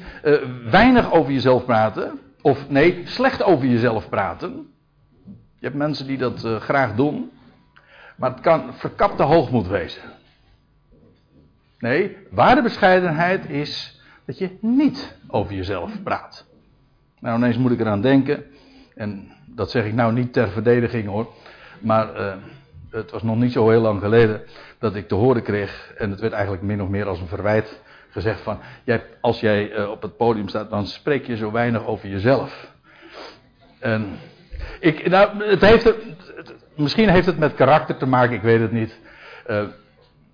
weinig over jezelf praten. Of nee, slecht over jezelf praten. Je hebt mensen die dat uh, graag doen. Maar het kan verkapte hoogmoed wezen. Nee, ware bescheidenheid is dat je niet over jezelf praat. Nou, ineens moet ik eraan denken. En dat zeg ik nou niet ter verdediging hoor. Maar uh, het was nog niet zo heel lang geleden dat ik te horen kreeg. En het werd eigenlijk min of meer als een verwijt gezegd van, jij, als jij uh, op het podium staat, dan spreek je zo weinig over jezelf. En ik, nou, het heeft misschien heeft het met karakter te maken, ik weet het niet. Uh,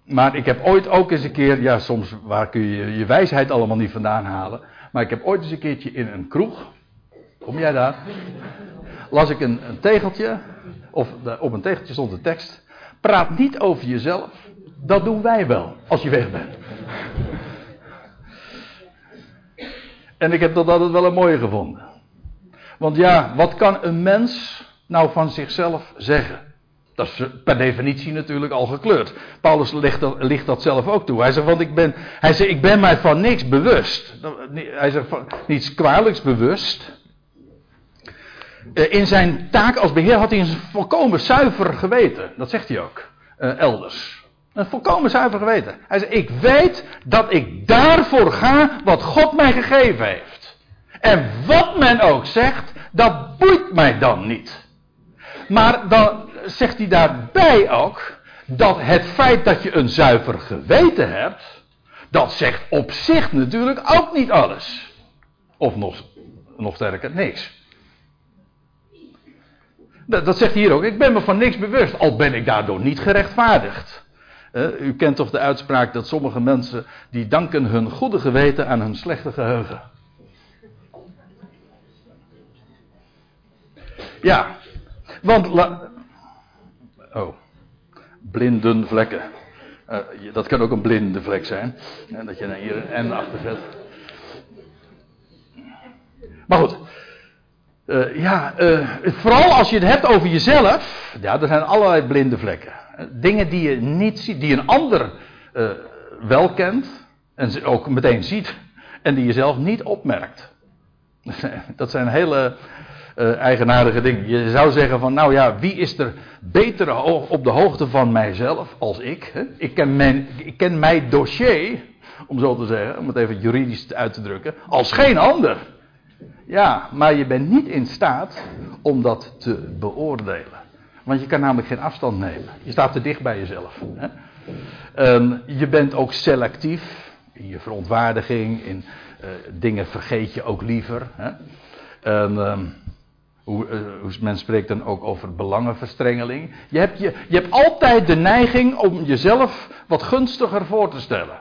maar ik heb ooit ook eens een keer, ja, soms waar kun je je wijsheid allemaal niet vandaan halen. Maar ik heb ooit eens een keertje in een kroeg, kom jij daar? Las ik een, tegeltje, of op een tegeltje stond de tekst. Praat niet over jezelf, dat doen wij wel, als je weg bent. En ik heb dat altijd wel een mooie gevonden. Want ja, wat kan een mens nou van zichzelf zeggen? Dat is per definitie natuurlijk al gekleurd. Paulus ligt dat, zelf ook toe. Hij zegt, want ik ben, hij zegt, ik ben mij van niks bewust. Hij zegt, van niets kwalijks bewust. Eh, in zijn taak als beheer had hij een volkomen zuiver geweten. Dat zegt hij ook, uh, elders. Een volkomen zuiver geweten. Hij zegt, ik weet dat ik daarvoor ga wat God mij gegeven heeft. En wat men ook zegt, dat boeit mij dan niet. Maar dan zegt hij daarbij ook dat het feit dat je een zuiver geweten hebt, dat zegt op zich natuurlijk ook niet alles. Of nog, nog sterker, niks. Dat, dat zegt hij hier ook. Ik ben me van niks bewust, al ben ik daardoor niet gerechtvaardigd. U kent toch de uitspraak dat sommige mensen die danken hun goede geweten aan hun slechte geheugen. Ja, want. oh, blinden vlekken. Uh, dat kan ook een blinde vlek zijn. En dat je er hier een N achter zet. Maar goed. Uh, ja, uh, vooral als je het hebt over jezelf. Ja, er zijn allerlei blinde vlekken. Dingen die je niet ziet, die een ander wel kent. En ook meteen ziet. En die je zelf niet opmerkt. Dat zijn hele uh, eigenaardige dingen. Je zou zeggen van, nou ja, wie is er beter op de hoogte van mijzelf als ik? Hè? Ik, ken mijn, ik ken mijn dossier, om zo te zeggen, om het even juridisch uit te drukken, als geen ander. Ja, maar je bent niet in staat om dat te beoordelen. Want je kan namelijk geen afstand nemen. Je staat te dicht bij jezelf. Hè? Um, je bent ook selectief in je verontwaardiging, in uh, dingen vergeet je ook liever. Hè? En, hoe, uh, hoe, men spreekt dan ook over belangenverstrengeling. Je hebt, je, je hebt altijd de neiging om jezelf wat gunstiger voor te stellen.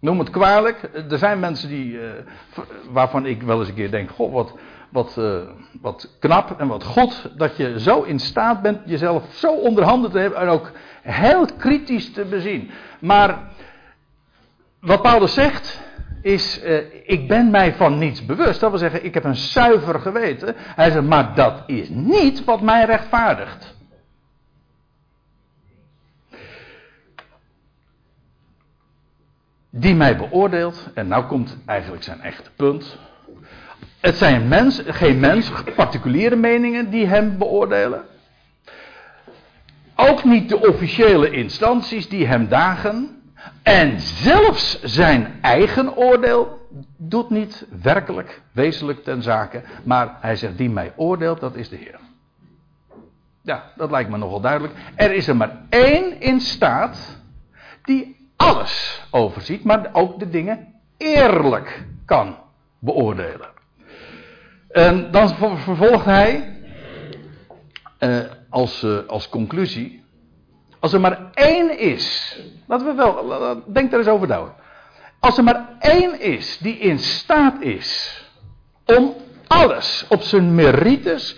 Noem het kwalijk. Er zijn mensen die, uh, waarvan ik wel eens een keer denk: Goh, wat, wat, uh, wat knap en wat goed dat je zo in staat bent jezelf zo onder handen te hebben en ook heel kritisch te bezien. Maar wat Paulus zegt, is, uh, ik ben mij van niets bewust. Dat wil zeggen, ik heb een zuiver geweten. Hij zegt, maar dat is niet wat mij rechtvaardigt. Die mij beoordeelt, en nou komt eigenlijk zijn echte punt. Het zijn geen mens, particuliere meningen die hem beoordelen. Ook niet de officiële instanties die hem dagen. En zelfs zijn eigen oordeel doet niet werkelijk, wezenlijk ten zake. Maar hij zegt, die mij oordeelt, dat is de Heer. Ja, dat lijkt me nogal duidelijk. Er is er maar één in staat die alles overziet, maar ook de dingen eerlijk kan beoordelen. En dan vervolgt hij eh, als, eh, als conclusie. Als er maar één is. Laten we wel. Denk daar eens over na. Als er maar één is die in staat is. om alles op zijn merites.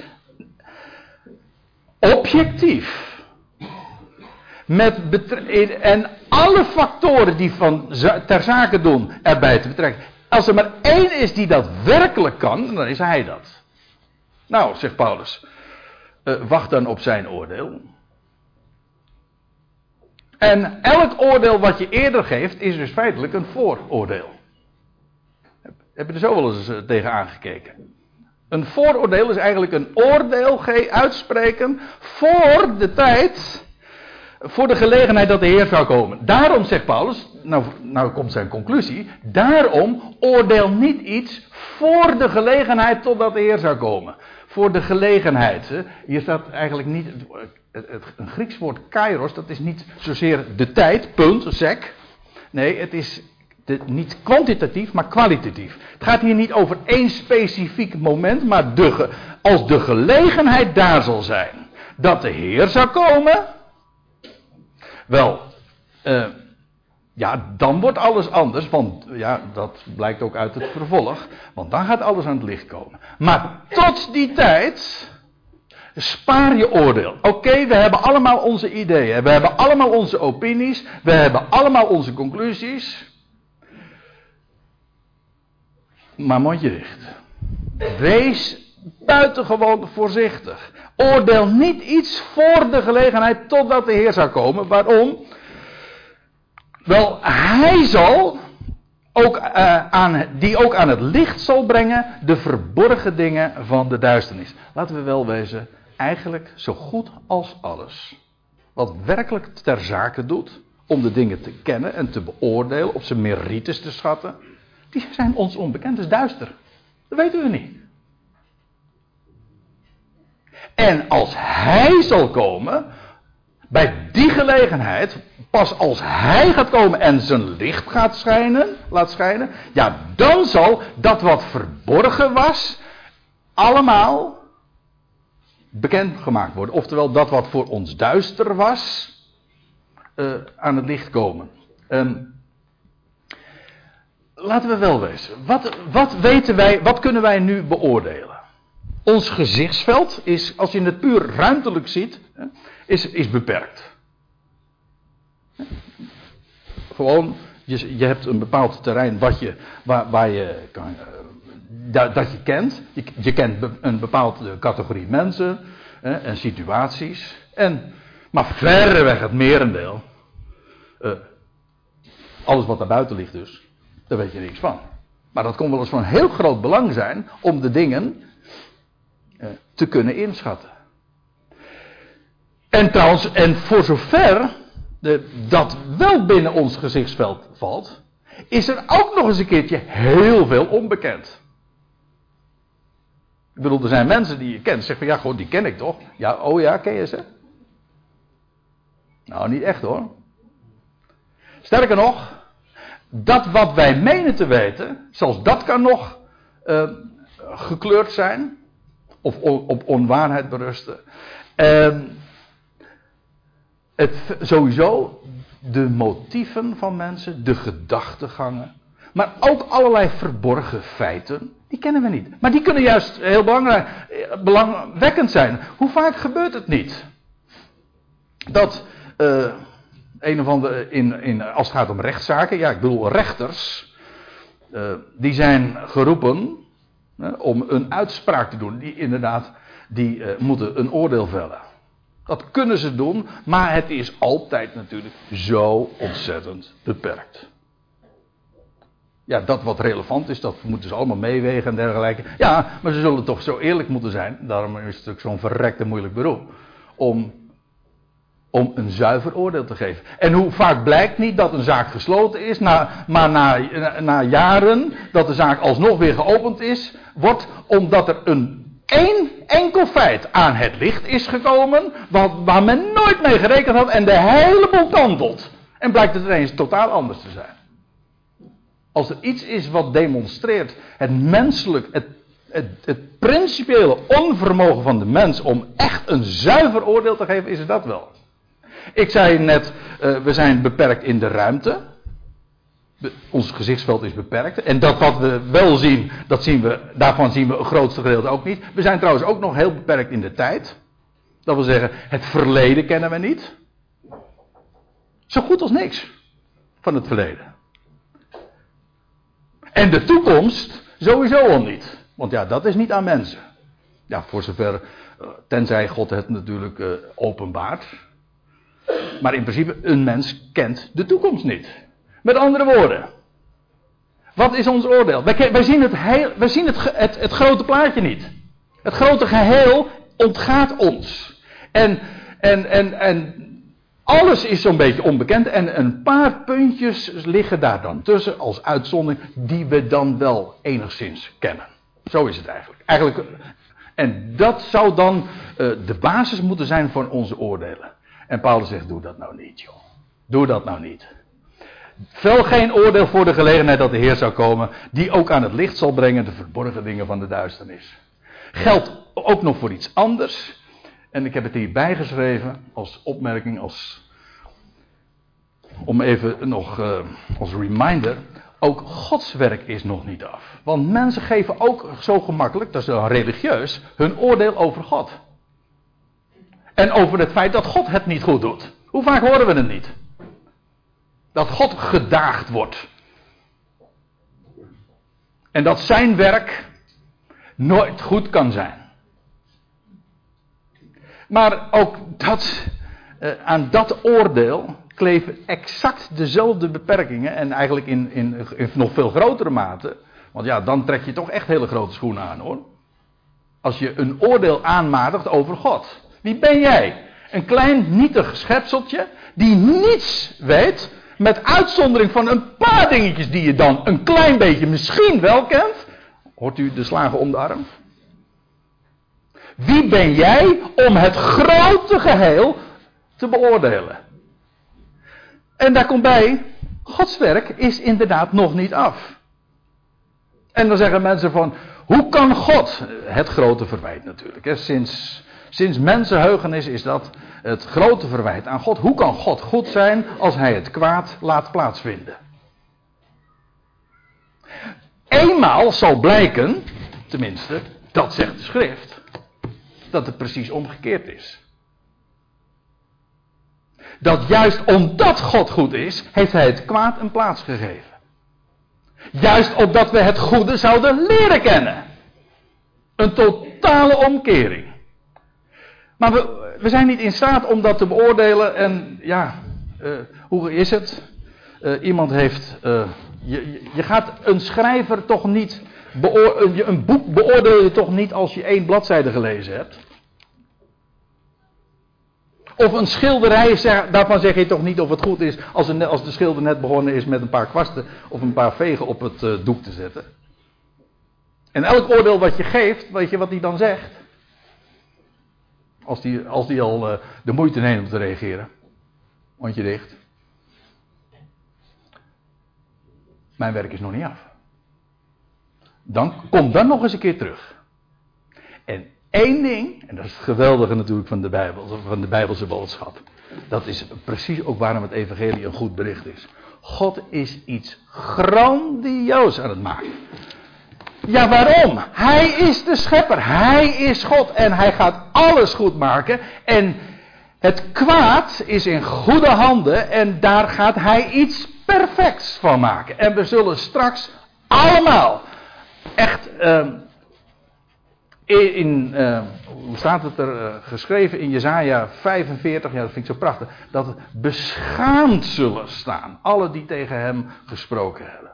objectief. Met en alle factoren die van ter zake doen erbij te betrekken. Als er maar één is die dat werkelijk kan, dan is hij dat. Nou, zegt Paulus. Uh, wacht dan op zijn oordeel. En elk oordeel wat je eerder geeft, is dus feitelijk een vooroordeel. Heb je er zo wel eens eh, tegen aangekeken? Een vooroordeel is eigenlijk een oordeel uitspreken voor de tijd, voor de gelegenheid dat de Heer zou komen. Daarom zegt Paulus, nou, nou komt zijn conclusie, daarom oordeel niet iets voor de gelegenheid totdat de Heer zou komen. Voor de gelegenheid. Hier staat eigenlijk niet het, een Grieks woord kairos, dat is niet zozeer de tijd, punt, sec. Nee, het is niet kwantitatief, maar kwalitatief. Het gaat hier niet over één specifiek moment, maar de, als de gelegenheid daar zal zijn dat de Heer zou komen. Wel, uh, ja, dan wordt alles anders, want ja, dat blijkt ook uit het vervolg, want dan gaat alles aan het licht komen. Maar tot die tijd Spaar je oordeel. Oké, we hebben allemaal onze ideeën. We hebben allemaal onze opinies. We hebben allemaal onze conclusies. Maar mondje dicht. Wees buitengewoon voorzichtig. Oordeel niet iets voor de gelegenheid totdat de Heer zou komen. Waarom? Wel, hij zal ook, uh, aan, die ook aan het licht zal brengen de verborgen dingen van de duisternis. Laten we wel wezen, eigenlijk zo goed als alles. Wat werkelijk ter zake doet om de dingen te kennen en te beoordelen, op zijn merites te schatten, die zijn ons onbekend. Dat is duister. Dat weten we niet. En als hij zal komen, bij die gelegenheid, pas als hij gaat komen en zijn licht gaat schijnen, laat schijnen, ja, dan zal dat wat verborgen was, allemaal bekend gemaakt worden. Oftewel, dat wat voor ons duister was, uh, aan het licht komen. Um, laten we wel wezen. Wat, wat weten wij, wat kunnen wij nu beoordelen? Ons gezichtsveld is, als je het puur ruimtelijk ziet, is, is beperkt. Gewoon, je, je hebt een bepaald terrein wat je, waar, waar je kan, uh, dat, dat, je kent. Je, kent een bepaalde categorie mensen en situaties. En, maar verreweg het merendeel. Uh, alles wat daar buiten ligt dus. Daar weet je niks van. Maar dat kon wel eens van heel groot belang zijn om de dingen te kunnen inschatten. En trouwens, en voor zover dat wel binnen ons gezichtsveld valt, is er ook nog eens een keertje heel veel onbekend. Ik bedoel, er zijn mensen die je kent. Zeg van ja, gewoon die ken ik toch? Ja, oh ja, ken je ze? Nou, niet echt hoor. Sterker nog, dat wat wij menen te weten, zelfs dat kan nog uh, gekleurd zijn. Of op onwaarheid berusten. Uh, het, sowieso de motieven van mensen, de gedachtegangen. Maar ook allerlei verborgen feiten. Die kennen we niet. Maar die kunnen juist heel belangrijk, eh, belangwekkend zijn. Hoe vaak gebeurt het niet? Dat uh, een of andere, in, in, als het gaat om rechtszaken, ja, ik bedoel rechters, uh, die zijn geroepen om een uitspraak te doen. Die inderdaad, die moeten een oordeel vellen. Dat kunnen ze doen, maar het is altijd natuurlijk zo ontzettend beperkt. Ja, dat wat relevant is, dat moeten ze allemaal meewegen en dergelijke. Ja, maar ze zullen toch zo eerlijk moeten zijn. Daarom is het natuurlijk zo'n verrekte moeilijk beroep. Om, om een zuiver oordeel te geven. En hoe vaak blijkt niet dat een zaak gesloten is, na, maar na, na jaren dat de zaak alsnog weer geopend is, wordt omdat er een één enkel feit aan het licht is gekomen, wat, waar men nooit mee gerekend had en de hele boel kantelt. En blijkt het ineens totaal anders te zijn. Als er iets is wat demonstreert het menselijk, het, het, het principiële onvermogen van de mens om echt een zuiver oordeel te geven, is het dat wel. Ik zei net, uh, we zijn beperkt in de ruimte ons gezichtsveld is beperkt. En dat wat we wel zien, dat zien we, daarvan zien we een grootste gedeelte ook niet. We zijn trouwens ook nog heel beperkt in de tijd. Dat wil zeggen, het verleden kennen we niet. Zo goed als niks van het verleden. En de toekomst sowieso al niet. Want ja, dat is niet aan mensen. Ja, voor zover, eh, tenzij God het natuurlijk uh, openbaart. Maar in principe, een mens kent de toekomst niet. Met andere woorden. Wat is ons oordeel? Wij, zien, het, heel, wij zien het, het, het grote plaatje niet. Het grote geheel ontgaat ons. En, en, en, en alles is zo'n beetje onbekend. En een paar puntjes liggen daar dan tussen als uitzondering. Die we dan wel enigszins kennen. Zo is het eigenlijk. eigenlijk en dat zou dan uh, de basis moeten zijn voor onze oordelen. En Paulus zegt: Doe dat nou niet, joh. Doe dat nou niet. Vel geen oordeel voor de gelegenheid dat de Heer zou komen, die ook aan het licht zal brengen de verborgen dingen van de duisternis. Geldt ook nog voor iets anders. En ik heb het hier bijgeschreven als opmerking, als, om even nog uh, als reminder. Ook Gods werk is nog niet af. Want mensen geven ook zo gemakkelijk, dat is religieus, hun oordeel over God. En over het feit dat God het niet goed doet. Hoe vaak horen we het niet? Dat God gedaagd wordt. En dat zijn werk nooit goed kan zijn. Maar ook dat, eh, aan dat oordeel kleven exact dezelfde beperkingen. En eigenlijk in, in, in, nog veel grotere mate. Want ja, dan trek je toch echt hele grote schoenen aan hoor. Als je een oordeel aanmatigt over God. Wie ben jij? Een klein nietig schepseltje die niets weet met uitzondering van een paar dingetjes die je dan een klein beetje misschien wel kent. Hoort u de slagen om de arm? Wie ben jij om het grote geheel te beoordelen? En daar komt bij, Gods werk is inderdaad nog niet af. En dan zeggen mensen van, hoe kan God, het grote verwijt natuurlijk, hè, sinds, Sinds mensenheugenis is dat het grote verwijt aan God. Hoe kan God goed zijn als hij het kwaad laat plaatsvinden? Eenmaal zal blijken, tenminste, dat zegt de schrift, dat het precies omgekeerd is. Dat juist omdat God goed is, heeft hij het kwaad een plaats gegeven. Juist opdat we het goede zouden leren kennen. Een totale omkering. Maar we, zijn niet in staat om dat te beoordelen. En ja, uh, hoe is het? Uh, iemand heeft. Uh, je, je gaat een schrijver toch niet. een boek beoordeel je toch niet als je één bladzijde gelezen hebt? Of een schilderij, daarvan zeg je toch niet of het goed is als, een, als de schilder net begonnen is met een paar kwasten of een paar vegen op het doek te zetten. En elk oordeel wat je geeft, weet je wat hij dan zegt? Als die, als die al uh, de moeite neemt om te reageren. Mondje dicht. Mijn werk is nog niet af. Dan kom dan nog eens een keer terug. En één ding, en dat is het geweldige natuurlijk van de, Bijbel, van de Bijbelse boodschap. Dat is precies ook waarom het Evangelie een goed bericht is. God is iets grandioos aan het maken. Ja, waarom? Hij is de schepper. Hij is God. En hij gaat alles goed maken. En het kwaad is in goede handen. En daar gaat hij iets perfects van maken. En we zullen straks allemaal echt. Uh, in, uh, hoe staat het er uh, geschreven in Jezaja 45, ja dat vind ik zo prachtig, dat beschaamd zullen staan, alle die tegen hem gesproken hebben.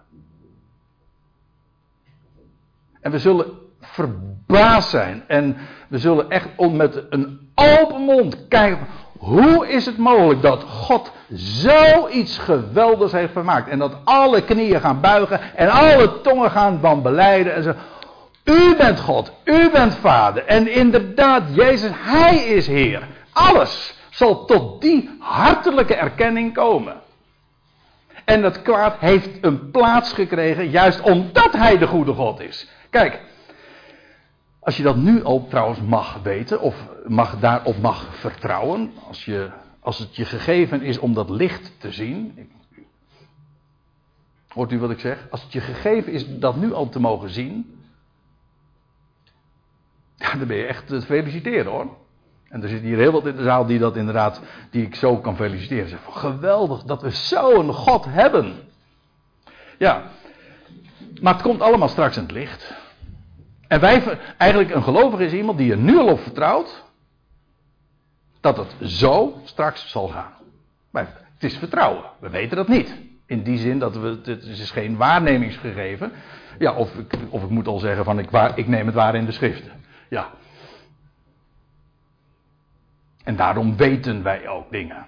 En we zullen verbaasd zijn en we zullen echt met een open mond kijken, hoe is het mogelijk dat God zoiets geweldigs heeft gemaakt en dat alle knieën gaan buigen en alle tongen gaan dan beleiden en zo. U bent God, u bent Vader. En inderdaad, Jezus, Hij is Heer. Alles zal tot die hartelijke erkenning komen. En dat kwaad heeft een plaats gekregen, juist omdat Hij de goede God is. Kijk, als je dat nu al trouwens mag weten, of mag, daarop mag vertrouwen, als, je, als het je gegeven is om dat licht te zien. Hoort u wat ik zeg? Als het je gegeven is dat nu al te mogen zien, dan ben je echt te feliciteren hoor. En er zit hier heel wat in de zaal die dat inderdaad, die ik zo kan feliciteren. Zeg geweldig dat we zo'n God hebben. Ja, maar het komt allemaal straks in het licht. En wij, eigenlijk een gelovige is iemand die er nu al op vertrouwt. Dat het zo straks zal gaan. Maar het is vertrouwen. We weten dat niet. In die zin dat we, het is geen waarnemingsgegeven. Ja, of ik, of ik moet al zeggen van ik, waar, ik neem het waar in de schriften. Ja. En daarom weten wij ook dingen.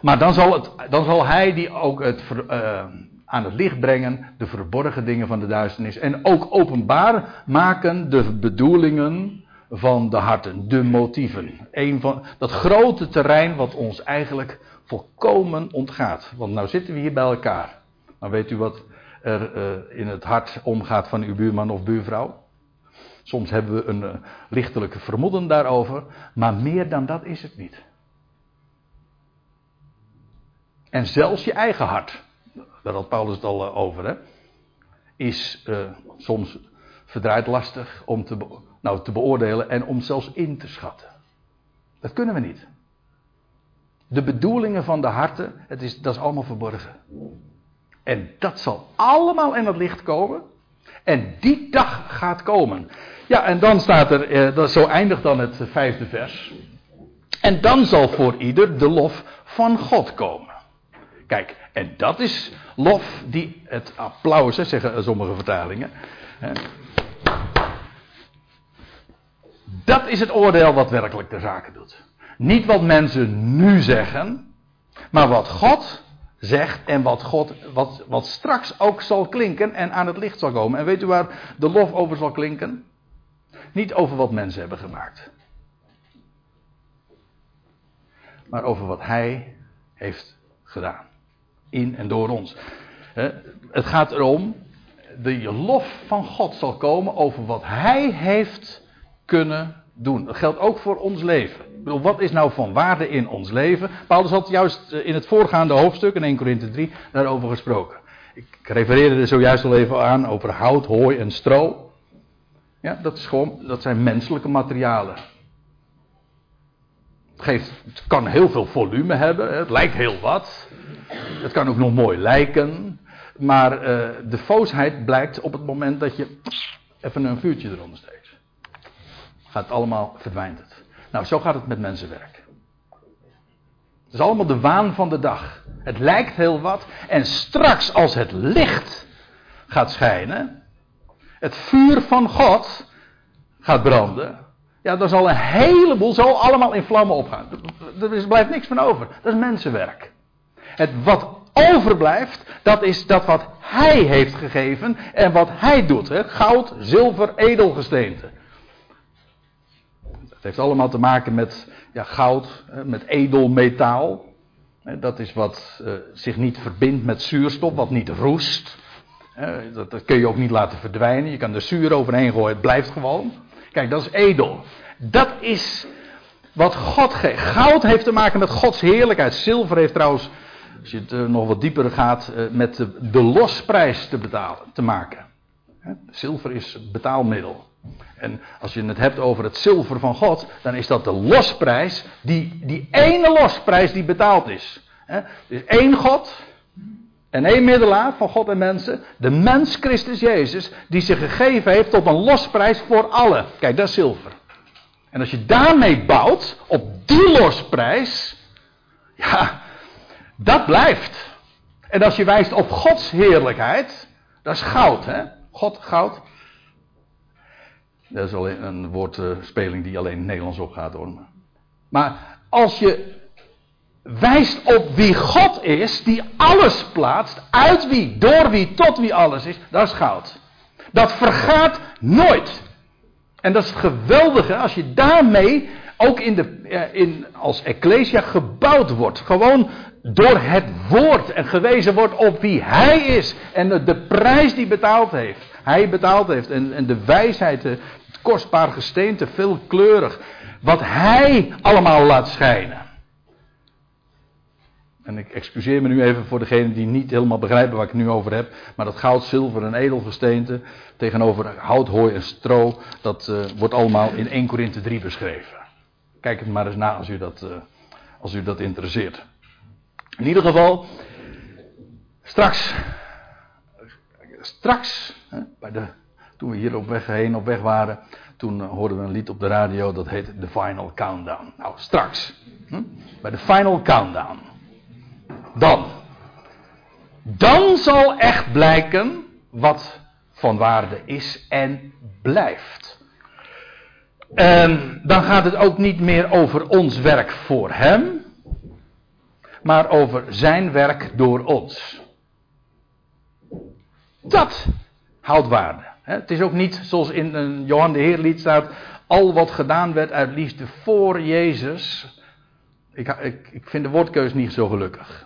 Maar dan zal, het, dan zal hij die ook het, uh, aan het licht brengen, de verborgen dingen van de duisternis. En ook openbaar maken de bedoelingen van de harten, de motieven. Van, dat grote terrein wat ons eigenlijk volkomen ontgaat. Want nou zitten we hier bij elkaar. Dan weet u wat er uh, in het hart omgaat van uw buurman of buurvrouw. Soms hebben we een uh, lichtelijke vermoeden daarover, maar meer dan dat is het niet. En zelfs je eigen hart, daar had Paulus het al uh, over, hè, is uh, soms verdraaid lastig om te, nou, te beoordelen en om zelfs in te schatten. Dat kunnen we niet. De bedoelingen van de harten, het is, dat is allemaal verborgen. En dat zal allemaal in het licht komen. En die dag gaat komen. Ja, en dan staat er, eh, dat, zo eindigt dan het vijfde vers. En dan zal voor ieder de lof van God komen. Kijk, en dat is lof die het applaus, zeggen sommige vertalingen. Dat is het oordeel wat werkelijk de zaken doet. Niet wat mensen nu zeggen, maar wat God zegt en wat, God, wat, wat straks ook zal klinken en aan het licht zal komen. En weet u waar de lof over zal klinken? Niet over wat mensen hebben gemaakt. Maar over wat Hij heeft gedaan. In en door ons. Het gaat erom, de lof van God zal komen over wat Hij heeft kunnen doen. Dat geldt ook voor ons leven. Ik bedoel, wat is nou van waarde in ons leven? Paulus had juist in het voorgaande hoofdstuk, in 1 Corinthië 3, daarover gesproken. Ik refereerde er zojuist al even aan over hout, hooi en stro. Ja, dat, is gewoon, dat zijn menselijke materialen. Het, het kan heel veel volume hebben, het lijkt heel wat. Het kan ook nog mooi lijken. Maar uh, de foosheid blijkt op het moment dat je even een vuurtje eronder steekt. Gaat allemaal, verdwijnt het. Nou, zo gaat het met mensenwerk. Het is allemaal de waan van de dag. Het lijkt heel wat. En straks als het licht gaat schijnen, het vuur van God gaat branden, ja, dan zal een heleboel zo allemaal in vlammen opgaan. Er blijft niks van over. Dat is mensenwerk. Het wat overblijft, dat is dat wat hij heeft gegeven en wat hij doet. Hè? Goud, zilver, edelgesteente. Het heeft allemaal te maken met ja, goud, met edelmetaal. Dat is wat uh, zich niet verbindt met zuurstof, wat niet roest. Dat, dat, kun je ook niet laten verdwijnen. Je kan er zuur overheen gooien, het blijft gewoon. Kijk, dat is edel. Dat is wat God geeft. Goud heeft te maken met Gods heerlijkheid. Zilver heeft trouwens, als je het uh, nog wat dieper gaat, uh, met de, losprijs te, betalen, te maken. Zilver is betaalmiddel. En als je het hebt over het zilver van God, dan is dat de losprijs, die, die ene losprijs die betaald is. Is één God en één middelaar van God en mensen, de mens Christus Jezus, die zich gegeven heeft tot een losprijs voor allen. Kijk, dat is zilver. En als je daarmee bouwt, op die losprijs, ja, dat blijft. En als je wijst op Gods heerlijkheid, dat is goud, hè? God, goud. Dat is alleen een woordspeling die alleen Nederlands opgaat hoor. Maar als je wijst op wie God is, die alles plaatst, uit wie, door wie, tot wie alles is, dat is goud. Dat vergaat nooit. En dat is het geweldige als je daarmee ook in de, in, als Ecclesia gebouwd wordt. Gewoon door het woord en gewezen wordt op wie hij is. En de, de prijs die betaald heeft. Hij betaald heeft. En, en de wijsheid, het kostbaar gesteente, veelkleurig. Wat hij allemaal laat schijnen. En ik excuseer me nu even voor degenen die niet helemaal begrijpen waar ik het nu over heb. Maar dat goud, zilver en edelgesteente tegenover hout, hooi en stro. Dat uh, wordt allemaal in 1 Korinthe 3 beschreven. Kijk het maar eens na als u dat, uh, als u dat interesseert. In ieder geval, straks, straks, hè, bij de, toen we hier op weg heen op weg waren, toen uh, hoorden we een lied op de radio dat heet The Final Countdown. Nou, straks, hm, bij de Final Countdown. Dan. Dan zal echt blijken wat van waarde is en blijft. En dan gaat het ook niet meer over ons werk voor Hem, maar over Zijn werk door ons. Dat houdt waarde. Het is ook niet zoals in een Johan de Heer lied staat, al wat gedaan werd uit liefde voor Jezus. Ik, ik, ik vind de woordkeus niet zo gelukkig.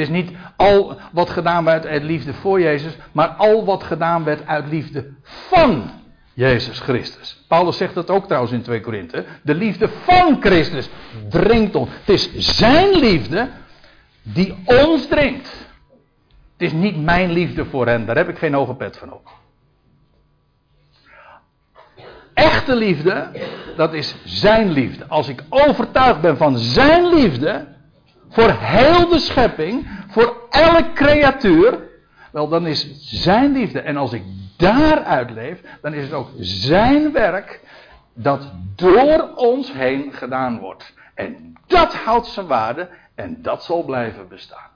Is niet al wat gedaan werd uit liefde voor Jezus, maar al wat gedaan werd uit liefde van Jezus Christus. Paulus zegt dat ook trouwens in 2 Korinthe. De liefde van Christus dringt ons. Het is zijn liefde die ons dringt. Het is niet mijn liefde voor hen, daar heb ik geen hoge pet van op. Echte liefde, dat is zijn liefde. Als ik overtuigd ben van zijn liefde, voor heel de schepping, voor elke creatuur, wel dan is zijn liefde. En als ik daaruit leef, dan is het ook zijn werk dat door ons heen gedaan wordt. En dat houdt zijn waarde en dat zal blijven bestaan.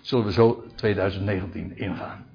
Zullen we zo 2019 ingaan?